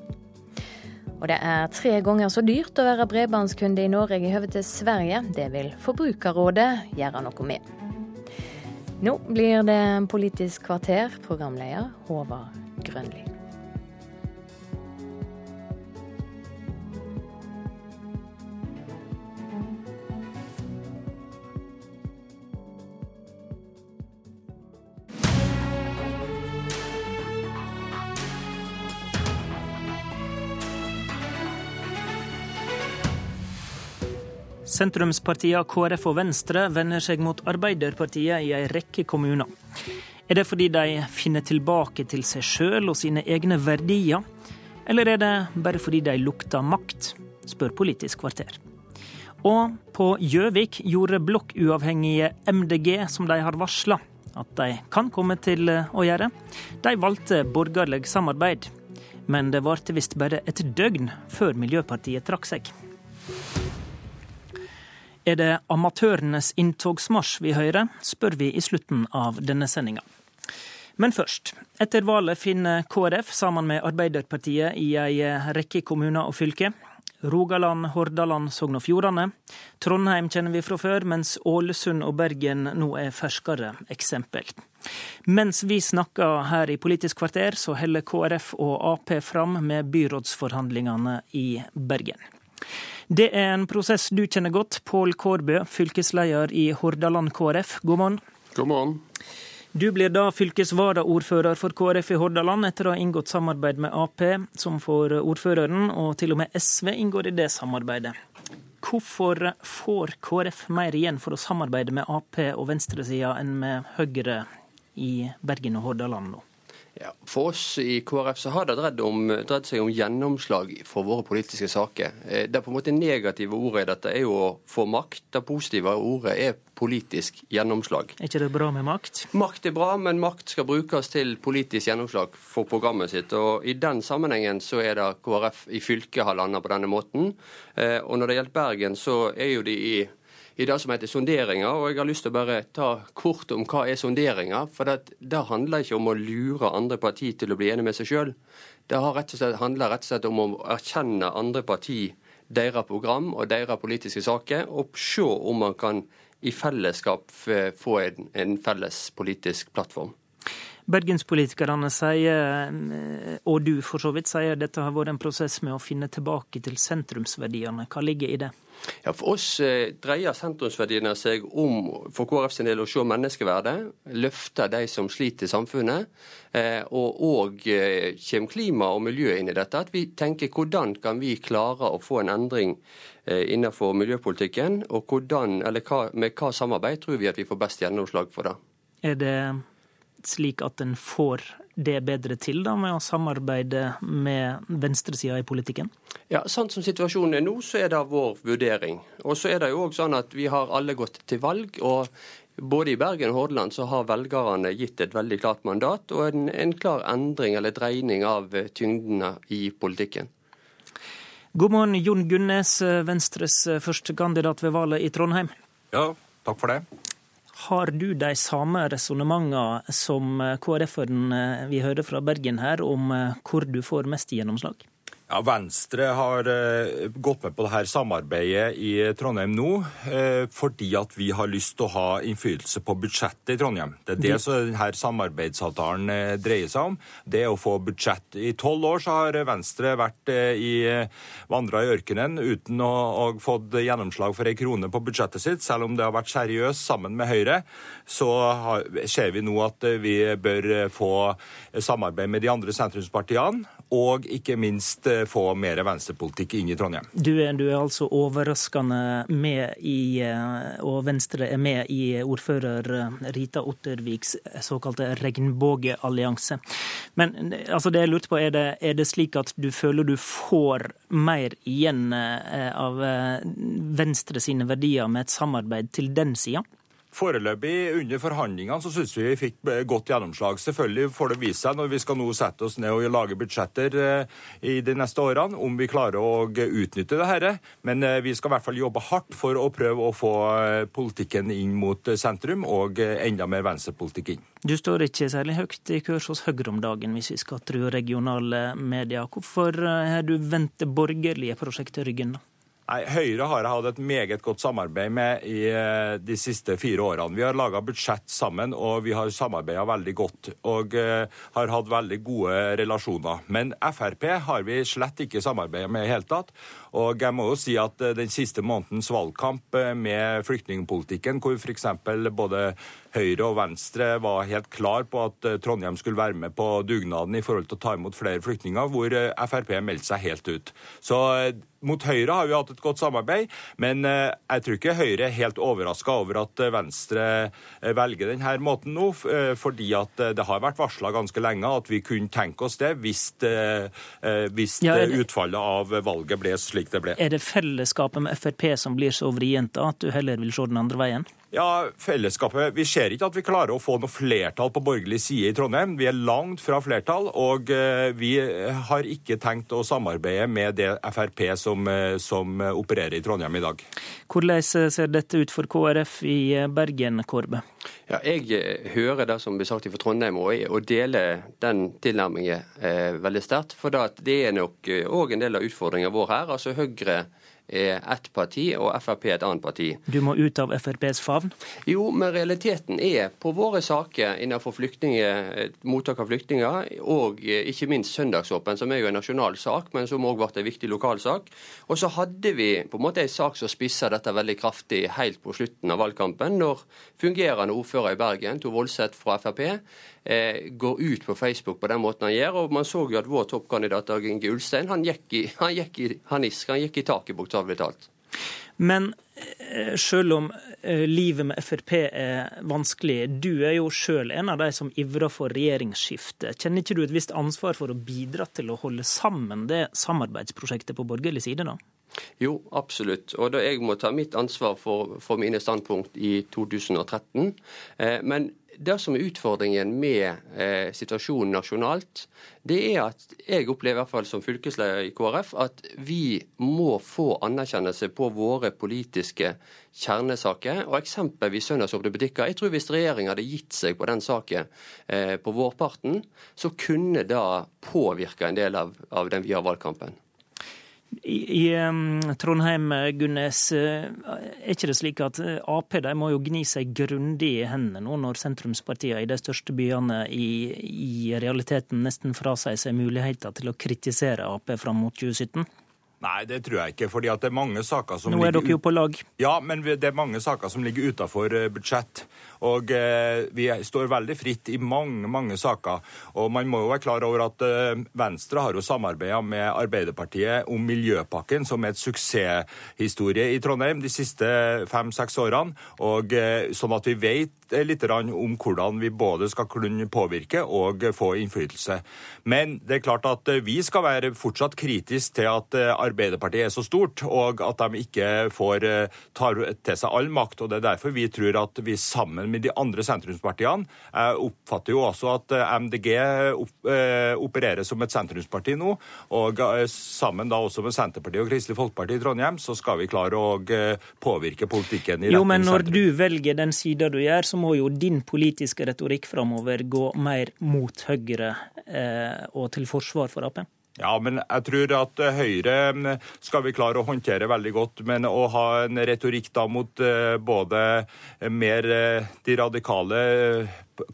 Speaker 1: Og det er tre ganger så dyrt å være bredbåndskunde i Norge i høve til Sverige. Det vil Forbrukerrådet gjøre noe med. Nå blir det Politisk kvarter, programleder Håvard Grønli.
Speaker 49: Sentrumspartiene KrF og Venstre vender seg mot Arbeiderpartiet i en rekke kommuner. Er det fordi de finner tilbake til seg sjøl og sine egne verdier, eller er det bare fordi de lukter makt, spør Politisk kvarter. Og på Gjøvik gjorde blokkuavhengige MDG som de har varsla at de kan komme til å gjøre. De valgte borgerlig samarbeid, men det varte visst bare et døgn før Miljøpartiet trakk seg. Er det amatørenes inntogsmarsj vi hører, spør vi i slutten av denne sendinga. Men først. Etter valget finner KrF sammen med Arbeiderpartiet i ei rekke kommuner og fylker. Rogaland, Hordaland, Sogn og Fjordane. Trondheim kjenner vi fra før, mens Ålesund og Bergen nå er ferskere eksempel. Mens vi snakker her i Politisk kvarter, så holder KrF og Ap fram med byrådsforhandlingene i Bergen. Det er en prosess du kjenner godt. Pål Kårbø, fylkesleder i Hordaland KrF, god morgen.
Speaker 54: God morgen.
Speaker 49: Du blir da fylkesvaraordfører for KrF i Hordaland, etter å ha inngått samarbeid med Ap, som får ordføreren, og til og med SV inngår i det samarbeidet. Hvorfor får KrF mer igjen for å samarbeide med Ap og venstresida enn med Høyre i Bergen og Hordaland nå?
Speaker 54: Ja, for oss i KrF så har det dreid, om, dreid, seg om gjennomslag for våre politiske saker. Det det på en måte negative ordet i dette er jo å få makt. Det positive ordet er politisk gjennomslag.
Speaker 49: Er ikke det bra med makt?
Speaker 54: Makt er bra, men makt skal brukes til politisk gjennomslag for programmet sitt. Og I den sammenhengen så er det KrF i fylket har landa på denne måten. Eh, og når det gjelder Bergen, så er jo de i i det som heter sonderinger. Og jeg har lyst til å bare ta kort om hva er sonderinger. For det, det handler ikke om å lure andre partier til å bli enige med seg sjøl. Det rett slett, handler rett og slett om å erkjenne andre partier deres program og deres politiske saker, og se om man kan i fellesskap få en, en felles politisk plattform.
Speaker 49: Bergenspolitikerne sier, og du for så vidt, sier dette har vært en prosess med å finne tilbake til sentrumsverdiene. Hva ligger i det?
Speaker 54: Ja, For oss eh, dreier sentrumsverdiene seg om for KrF sin del å se menneskeverdet, løfte de som sliter i samfunnet, eh, og òg eh, kommer klima og miljø inn i dette. At vi tenker hvordan kan vi klare å få en endring eh, innenfor miljøpolitikken, og hvordan, eller hva, med hva samarbeid tror vi at vi får best gjennomslag for det.
Speaker 49: Er det slik at en får det bedre til da, med å samarbeide med venstresida i politikken?
Speaker 54: Ja, Sånn som situasjonen er nå, så er det vår vurdering. Og så er det jo også sånn at Vi har alle gått til valg. og både i Bergen og Hordaland så har velgerne gitt et veldig klart mandat og en, en klar endring eller dreining av tyngdene i politikken.
Speaker 49: God morgen, Jon Gunnes, Venstres førstekandidat ved valget i Trondheim.
Speaker 55: Ja, takk for det.
Speaker 49: Har du de samme resonnementene som KrF-eren vi hører fra Bergen her, om hvor du får mest gjennomslag?
Speaker 55: Ja, Venstre har uh, gått med på dette samarbeidet i Trondheim nå uh, fordi at vi har lyst til å ha innflytelse på budsjettet i Trondheim. Det er det som denne samarbeidsavtalen uh, dreier seg om. Det er å få budsjett. I tolv år så har Venstre vært i vandra i ørkenen uten å ha fått gjennomslag for ei krone på budsjettet sitt, selv om det har vært seriøst sammen med Høyre. Så har, ser vi nå at vi bør få samarbeid med de andre sentrumspartiene, og ikke minst få mer venstrepolitikk inn i Trondheim.
Speaker 49: Du er, du er altså overraskende med i, eh, og Venstre er med i ordfører eh, Rita Otterviks såkalte regnbueallianse. Men altså det jeg lurte på, er det, er det slik at du føler du får mer igjen eh, av Venstre sine verdier med et samarbeid til den sida?
Speaker 55: Foreløpig under forhandlingene så syns vi vi fikk godt gjennomslag. Selvfølgelig får det vise seg når vi skal nå sette oss ned og lage budsjetter eh, i de neste årene, om vi klarer å utnytte det dette. Men eh, vi skal i hvert fall jobbe hardt for å prøve å få eh, politikken inn mot sentrum, og enda mer venstrepolitikk inn.
Speaker 49: Du står ikke særlig høyt i kurs hos Høyre om dagen, hvis vi skal tro regionale medier. Hvorfor har du vendt det borgerlige prosjektet ryggen? da?
Speaker 55: Nei, Høyre har hatt et meget godt samarbeid med i eh, de siste fire årene. Vi har laga budsjett sammen, og vi har samarbeida veldig godt. Og uh, har hatt veldig gode relasjoner. Men Frp har vi slett ikke samarbeida med i det hele tatt. Og jeg må jo si at uh, den siste månedens valgkamp uh, med flyktningpolitikken, hvor f.eks. både Høyre og Venstre var helt klar på at Trondheim skulle være med på dugnaden i forhold til å ta imot flere flyktninger, hvor Frp meldte seg helt ut. Så mot Høyre har vi hatt et godt samarbeid, men eh, jeg tror ikke Høyre er helt overraska over at eh, Venstre eh, velger denne måten nå, fordi at det har vært varsla ganske lenge at vi kunne tenke oss det hvis, hvis ja, det, utfallet av valget ble slik det ble.
Speaker 49: Er det fellesskapet med Frp som blir så vrient at du heller vil se den andre veien?
Speaker 55: Ja, fellesskapet Vi ser ikke at vi klarer å få noe flertall på borgerlig side i Trondheim. Vi er langt fra flertall, og eh, vi har ikke tenkt å samarbeide med det Frp som, eh, som opererer i Trondheim i dag.
Speaker 49: Hvordan ser dette ut for KrF i Bergen, Korbe?
Speaker 54: Ja, jeg hører det som blir sagt fra Trondheim, og, og deler den tilnærmingen eh, veldig sterkt. For det er nok òg eh, en del av utfordringen vår her. Altså Høyre er ett parti og Frp et annet parti.
Speaker 49: Du må ut av FrPs favn?
Speaker 54: Jo, men realiteten er på våre saker innenfor mottak av flyktninger, og eh, ikke minst søndagsåpen, som er jo en nasjonal sak, men som òg ble en viktig lokalsak. Og så hadde vi på en måte en sak som spissa dette veldig kraftig helt på slutten av valgkampen, når fungerende ordfører i Bergen, Tor Voldseth fra Frp, eh, går ut på Facebook på den måten han gjør. og Man så jo at vår toppkandidat Dag Inge Ulstein han gikk i, han gikk i, han isk, han gikk i taket, bokstavelig talt.
Speaker 49: Men eh, selv om eh, livet med Frp er vanskelig, du er jo sjøl en av de som ivrer for regjeringsskifte. Kjenner ikke du et visst ansvar for å bidra til å holde sammen det samarbeidsprosjektet på borgerlig side, da?
Speaker 54: Jo, absolutt. Og da jeg må ta mitt ansvar for, for mine standpunkt i 2013. Eh, men det som er utfordringen med eh, situasjonen nasjonalt, det er at jeg opplever i hvert fall som fylkesleder i KrF at vi må få anerkjennelse på våre politiske kjernesaker. Og eksempelvis søndagsåpne butikker. Jeg tror hvis regjeringa hadde gitt seg på den saken eh, på vårparten, så kunne det påvirke en del av, av den videre valgkampen.
Speaker 49: I, i Trondheim, Gunnes, eh, er ikke det slik at eh, Ap de må jo gni seg grundig i hendene nå når sentrumspartiene i de største byene i, i realiteten nesten frasier seg muligheter til å kritisere Ap fram mot 2017?
Speaker 55: Nei, det tror jeg ikke. fordi at det er mange saker som
Speaker 49: Nå er dere jo på lag.
Speaker 55: Ja, men det er mange saker som ligger utenfor eh, budsjett. Og eh, vi står veldig fritt i mange, mange saker. Og man må jo være klar over at eh, Venstre har jo samarbeida med Arbeiderpartiet om Miljøpakken, som er et suksesshistorie i Trondheim de siste fem-seks årene. Og eh, sånn at vi vet litt om hvordan vi både skal kunne påvirke og få innflytelse. Men det er klart at vi skal være fortsatt kritiske til at Arbeiderpartiet er så stort, og at de ikke får tar til seg all makt. og Det er derfor vi tror at vi sammen med de andre sentrumspartiene Jeg oppfatter jo også at MDG opererer som et sentrumsparti nå, og sammen da også med Senterpartiet og Kristelig Folkeparti i Trondheim, så skal vi klare å påvirke politikken i retning
Speaker 49: Jo, men når du velger den sida du gjør, så må jo din politiske retorikk framover gå mer mot Høyre eh, og til forsvar for Ap?
Speaker 55: Ja, men jeg tror at Høyre skal vi klare å håndtere veldig godt. Men å ha en retorikk da mot både mer de radikale,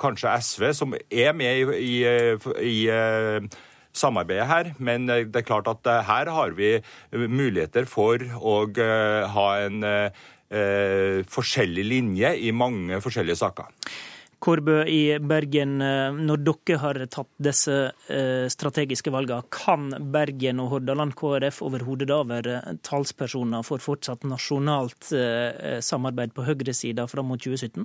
Speaker 55: kanskje SV, som er med i, i, i samarbeidet her. Men det er klart at her har vi muligheter for å ha en eh, forskjellig linje i mange forskjellige saker.
Speaker 49: Kårbø i Bergen, når dere har tatt disse strategiske valgene, kan Bergen og Hordaland KrF overhodet da være talspersoner for fortsatt nasjonalt samarbeid på høyresida fram mot 2017?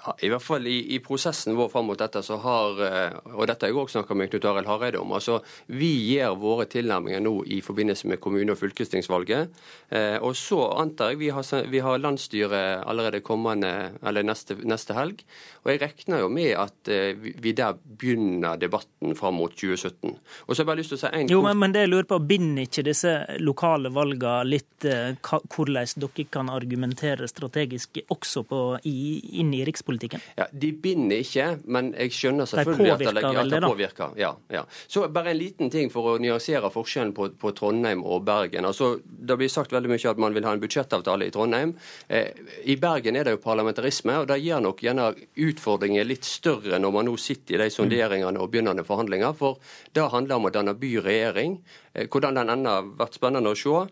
Speaker 54: Ja, I hvert fall i, i, prosessen vår fram mot dette, så har og dette har jeg også snakket med Knut Arild Hareide om, altså vi gjør våre tilnærminger nå i forbindelse med kommune- og fylkestingsvalget. Eh, og så antar jeg vi har, vi har landsstyret allerede kommende, eller neste, neste, helg. Og jeg regner jo med at eh, vi der begynner debatten fram mot 2017. Og så har jeg bare lyst til å si en
Speaker 49: Jo, men, men det jeg lurer på, binder ikke disse lokale valgene litt eh, hvordan dere kan argumentere strategisk også på, i, inn i rikspolitikken?
Speaker 54: Ja, De binder ikke, men jeg skjønner selvfølgelig at det, ja, det påvirker. Ja, ja. Så bare en liten ting for å nyansere forskjellen på, på, Trondheim og Bergen. Altså, Det blir sagt veldig mye at man vil ha en budsjettavtale i Trondheim. Eh, I Bergen er det jo parlamentarisme, og det gir nok gjerne utfordringer litt større når man nå sitter i de sonderingene og begynnende forhandlinger. For det handler om å danne by-regjering. Eh, hvordan den ender, har vært spennende å se.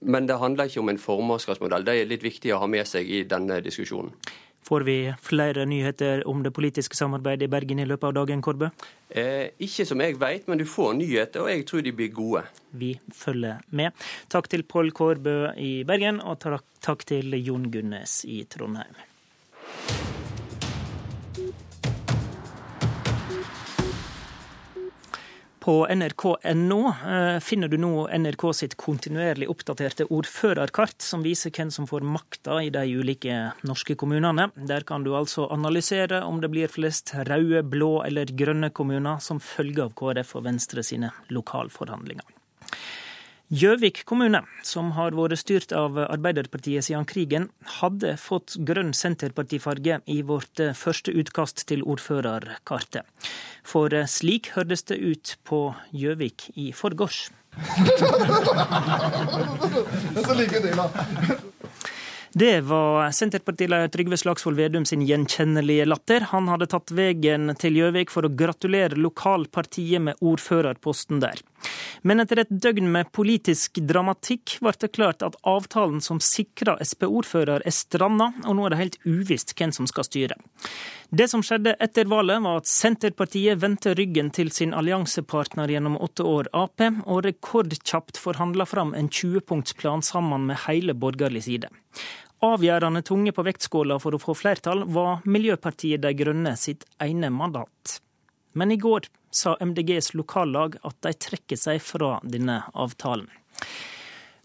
Speaker 54: Men det handler ikke om en formannskapsmodell. Det er litt viktig å ha med seg i denne diskusjonen.
Speaker 49: Får vi flere nyheter om det politiske samarbeidet i Bergen i løpet av dagen, Korbø?
Speaker 54: Eh, ikke som jeg vet, men du får nyheter, og jeg tror de blir gode.
Speaker 49: Vi følger med. Takk til Pål Kårbø i Bergen, og takk til Jon Gunnes i Trondheim. På nrk.no finner du nå NRK sitt kontinuerlig oppdaterte ordførerkart, som viser hvem som får makta i de ulike norske kommunene. Der kan du altså analysere om det blir flest røde, blå eller grønne kommuner som følge av KrF og Venstre sine lokalforhandlinger. Gjøvik kommune, som har vært styrt av Arbeiderpartiet siden krigen, hadde fått grønn senterpartifarge i vårt første utkast til ordførerkartet. For slik hørtes det ut på Gjøvik i forgårs. [laughs] Det var Senterpartileder Trygve Slagsvold Vedum sin gjenkjennelige latter. Han hadde tatt veien til Gjøvik for å gratulere lokalpartiet med ordførerposten der. Men etter et døgn med politisk dramatikk ble det klart at avtalen som sikra Sp-ordfører er stranda, og nå er det helt uvisst hvem som skal styre. Det som skjedde etter valget, var at Senterpartiet vendte ryggen til sin alliansepartner gjennom åtte år, Ap, og rekordkjapt forhandla fram en 20-punktsplan sammen med hele borgerlig side. Avgjørende tunge på vektskåla for å få flertall var Miljøpartiet De Grønne sitt ene mandat. Men i går sa MDGs lokallag at de trekker seg fra denne avtalen.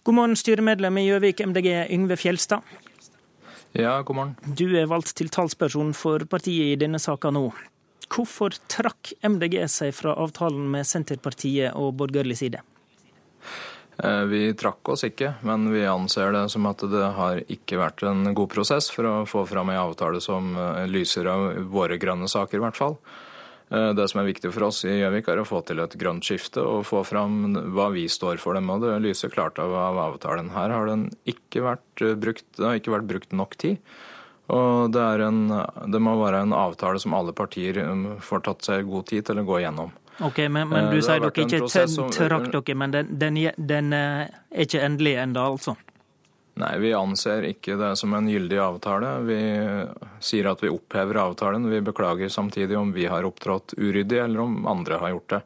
Speaker 49: God morgen, styremedlem i Gjøvik MDG, Yngve Fjelstad.
Speaker 56: Ja, god morgen.
Speaker 49: Du er valgt til talsperson for partiet i denne saka nå. Hvorfor trakk MDG seg fra avtalen med Senterpartiet og borgerlig side?
Speaker 56: Vi trakk oss ikke, men vi anser det som at det har ikke vært en god prosess for å få fram en avtale som lyser av våre grønne saker, i hvert fall. Det som er viktig for oss i Gjøvik, er å få til et grønt skifte og få fram hva vi står for dem. Og det lyser klart av, av avtalen. Her har den ikke vært brukt, det har ikke vært brukt nok tid. Og det, en, det må være en avtale som alle partier får tatt seg god tid til å gå gjennom.
Speaker 49: Ok, Men, men du sier dere ikke trakk dere, men den, den, den er ikke endelig ennå, altså?
Speaker 56: Nei, vi anser ikke det som en gyldig avtale. Vi sier at vi opphever avtalen. Vi beklager samtidig om vi har opptrådt uryddig, eller om andre har gjort det.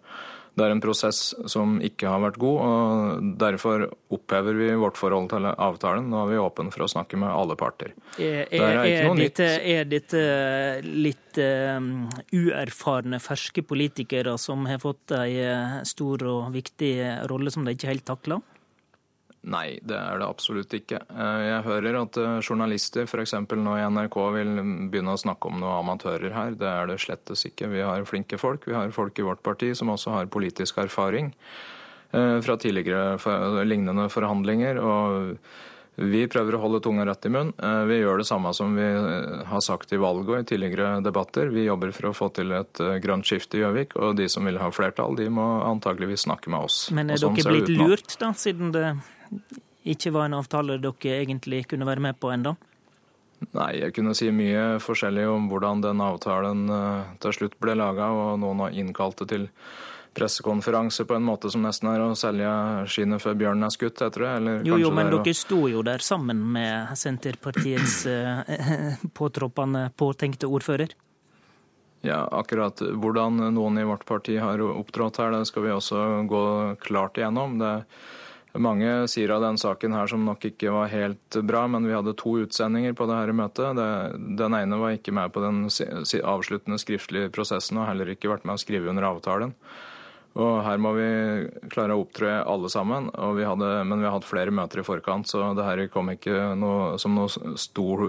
Speaker 56: Det er en prosess som ikke har vært god, og derfor opphever vi vårt forhold til avtalen. Nå er vi åpne for å snakke med alle parter.
Speaker 49: Er, er, er, dette, er dette, litt uh, uerfarne, ferske politikere som har fått en stor og viktig rolle som de ikke helt takler?
Speaker 56: Nei, det er det absolutt ikke. Eh, jeg hører at eh, journalister f.eks. nå i NRK vil begynne å snakke om noen amatører her. Det er det slettes ikke. Vi har flinke folk. Vi har folk i vårt parti som også har politisk erfaring eh, fra tidligere lignende forhandlinger. og vi prøver å holde tunga rett i munn. Vi gjør det samme som vi har sagt i valget og i tidligere debatter. Vi jobber for å få til et grønt skifte i Gjøvik, og de som vil ha flertall, de må antageligvis snakke med oss.
Speaker 49: Men er sånn dere blitt lurt, da, siden det ikke var en avtale dere egentlig kunne være med på enda?
Speaker 56: Nei, jeg kunne si mye forskjellig om hvordan den avtalen eh, til slutt ble laga, og noen har innkalt det til pressekonferanse på en måte som nesten er å selge skinnet før bjørnen er skutt, heter det? Eller
Speaker 49: jo, jo, men dere sto jo der sammen med Senterpartiets [clears throat] eh, påtroppende påtenkte ordfører?
Speaker 56: Ja, akkurat hvordan noen i vårt parti har opptrådt her, det skal vi også gå klart igjennom. Det er mange sier av den saken her som nok ikke var helt bra, men vi hadde to utsendinger på det her møtet. Den ene var ikke med på den avsluttende skriftlige prosessen og heller ikke vært med å skrive under avtalen. Og Her må vi klare å opptre alle sammen, vi hadde, men vi har hatt flere møter i forkant, så det her kom ikke noe, som noe stor,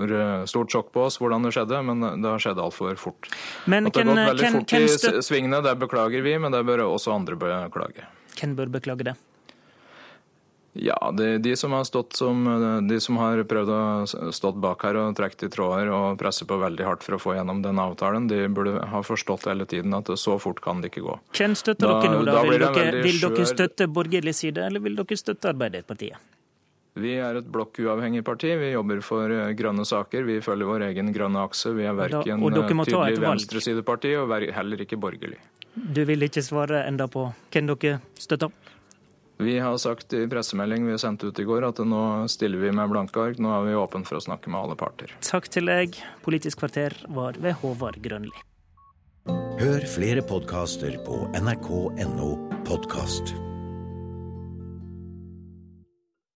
Speaker 56: stort sjokk på oss hvordan det skjedde, men det har skjedd altfor fort.
Speaker 49: Men At det har gått veldig fort
Speaker 56: i svingene, det beklager vi, men det bør også andre beklage.
Speaker 49: Hvem bør beklage det?
Speaker 56: Ja, de, de, som har stått som, de som har prøvd å stått bak her og trukket i tråder og presse på veldig hardt for å få gjennom den avtalen, de burde ha forstått hele tiden at så fort kan det ikke gå.
Speaker 49: Hvem støtter da, dere nå, da? da vil, dere, vil dere støtte borgerlig side, eller vil dere støtte Arbeiderpartiet?
Speaker 56: Vi er et blokkuavhengig parti. Vi jobber for eh, grønne saker. Vi følger vår egen grønne akse. Vi er verken tydelig venstresideparti og heller ikke borgerlig.
Speaker 49: Du vil ikke svare enda på hvem dere støtter?
Speaker 56: Vi har sagt i pressemelding vi sendte ut i går at nå stiller vi med blanke ark. Nå er vi åpne for å snakke med alle parter.
Speaker 49: Takk til deg. Politisk kvarter var ved Håvard Grønli.
Speaker 25: Hør flere podkaster på nrk.no podkast.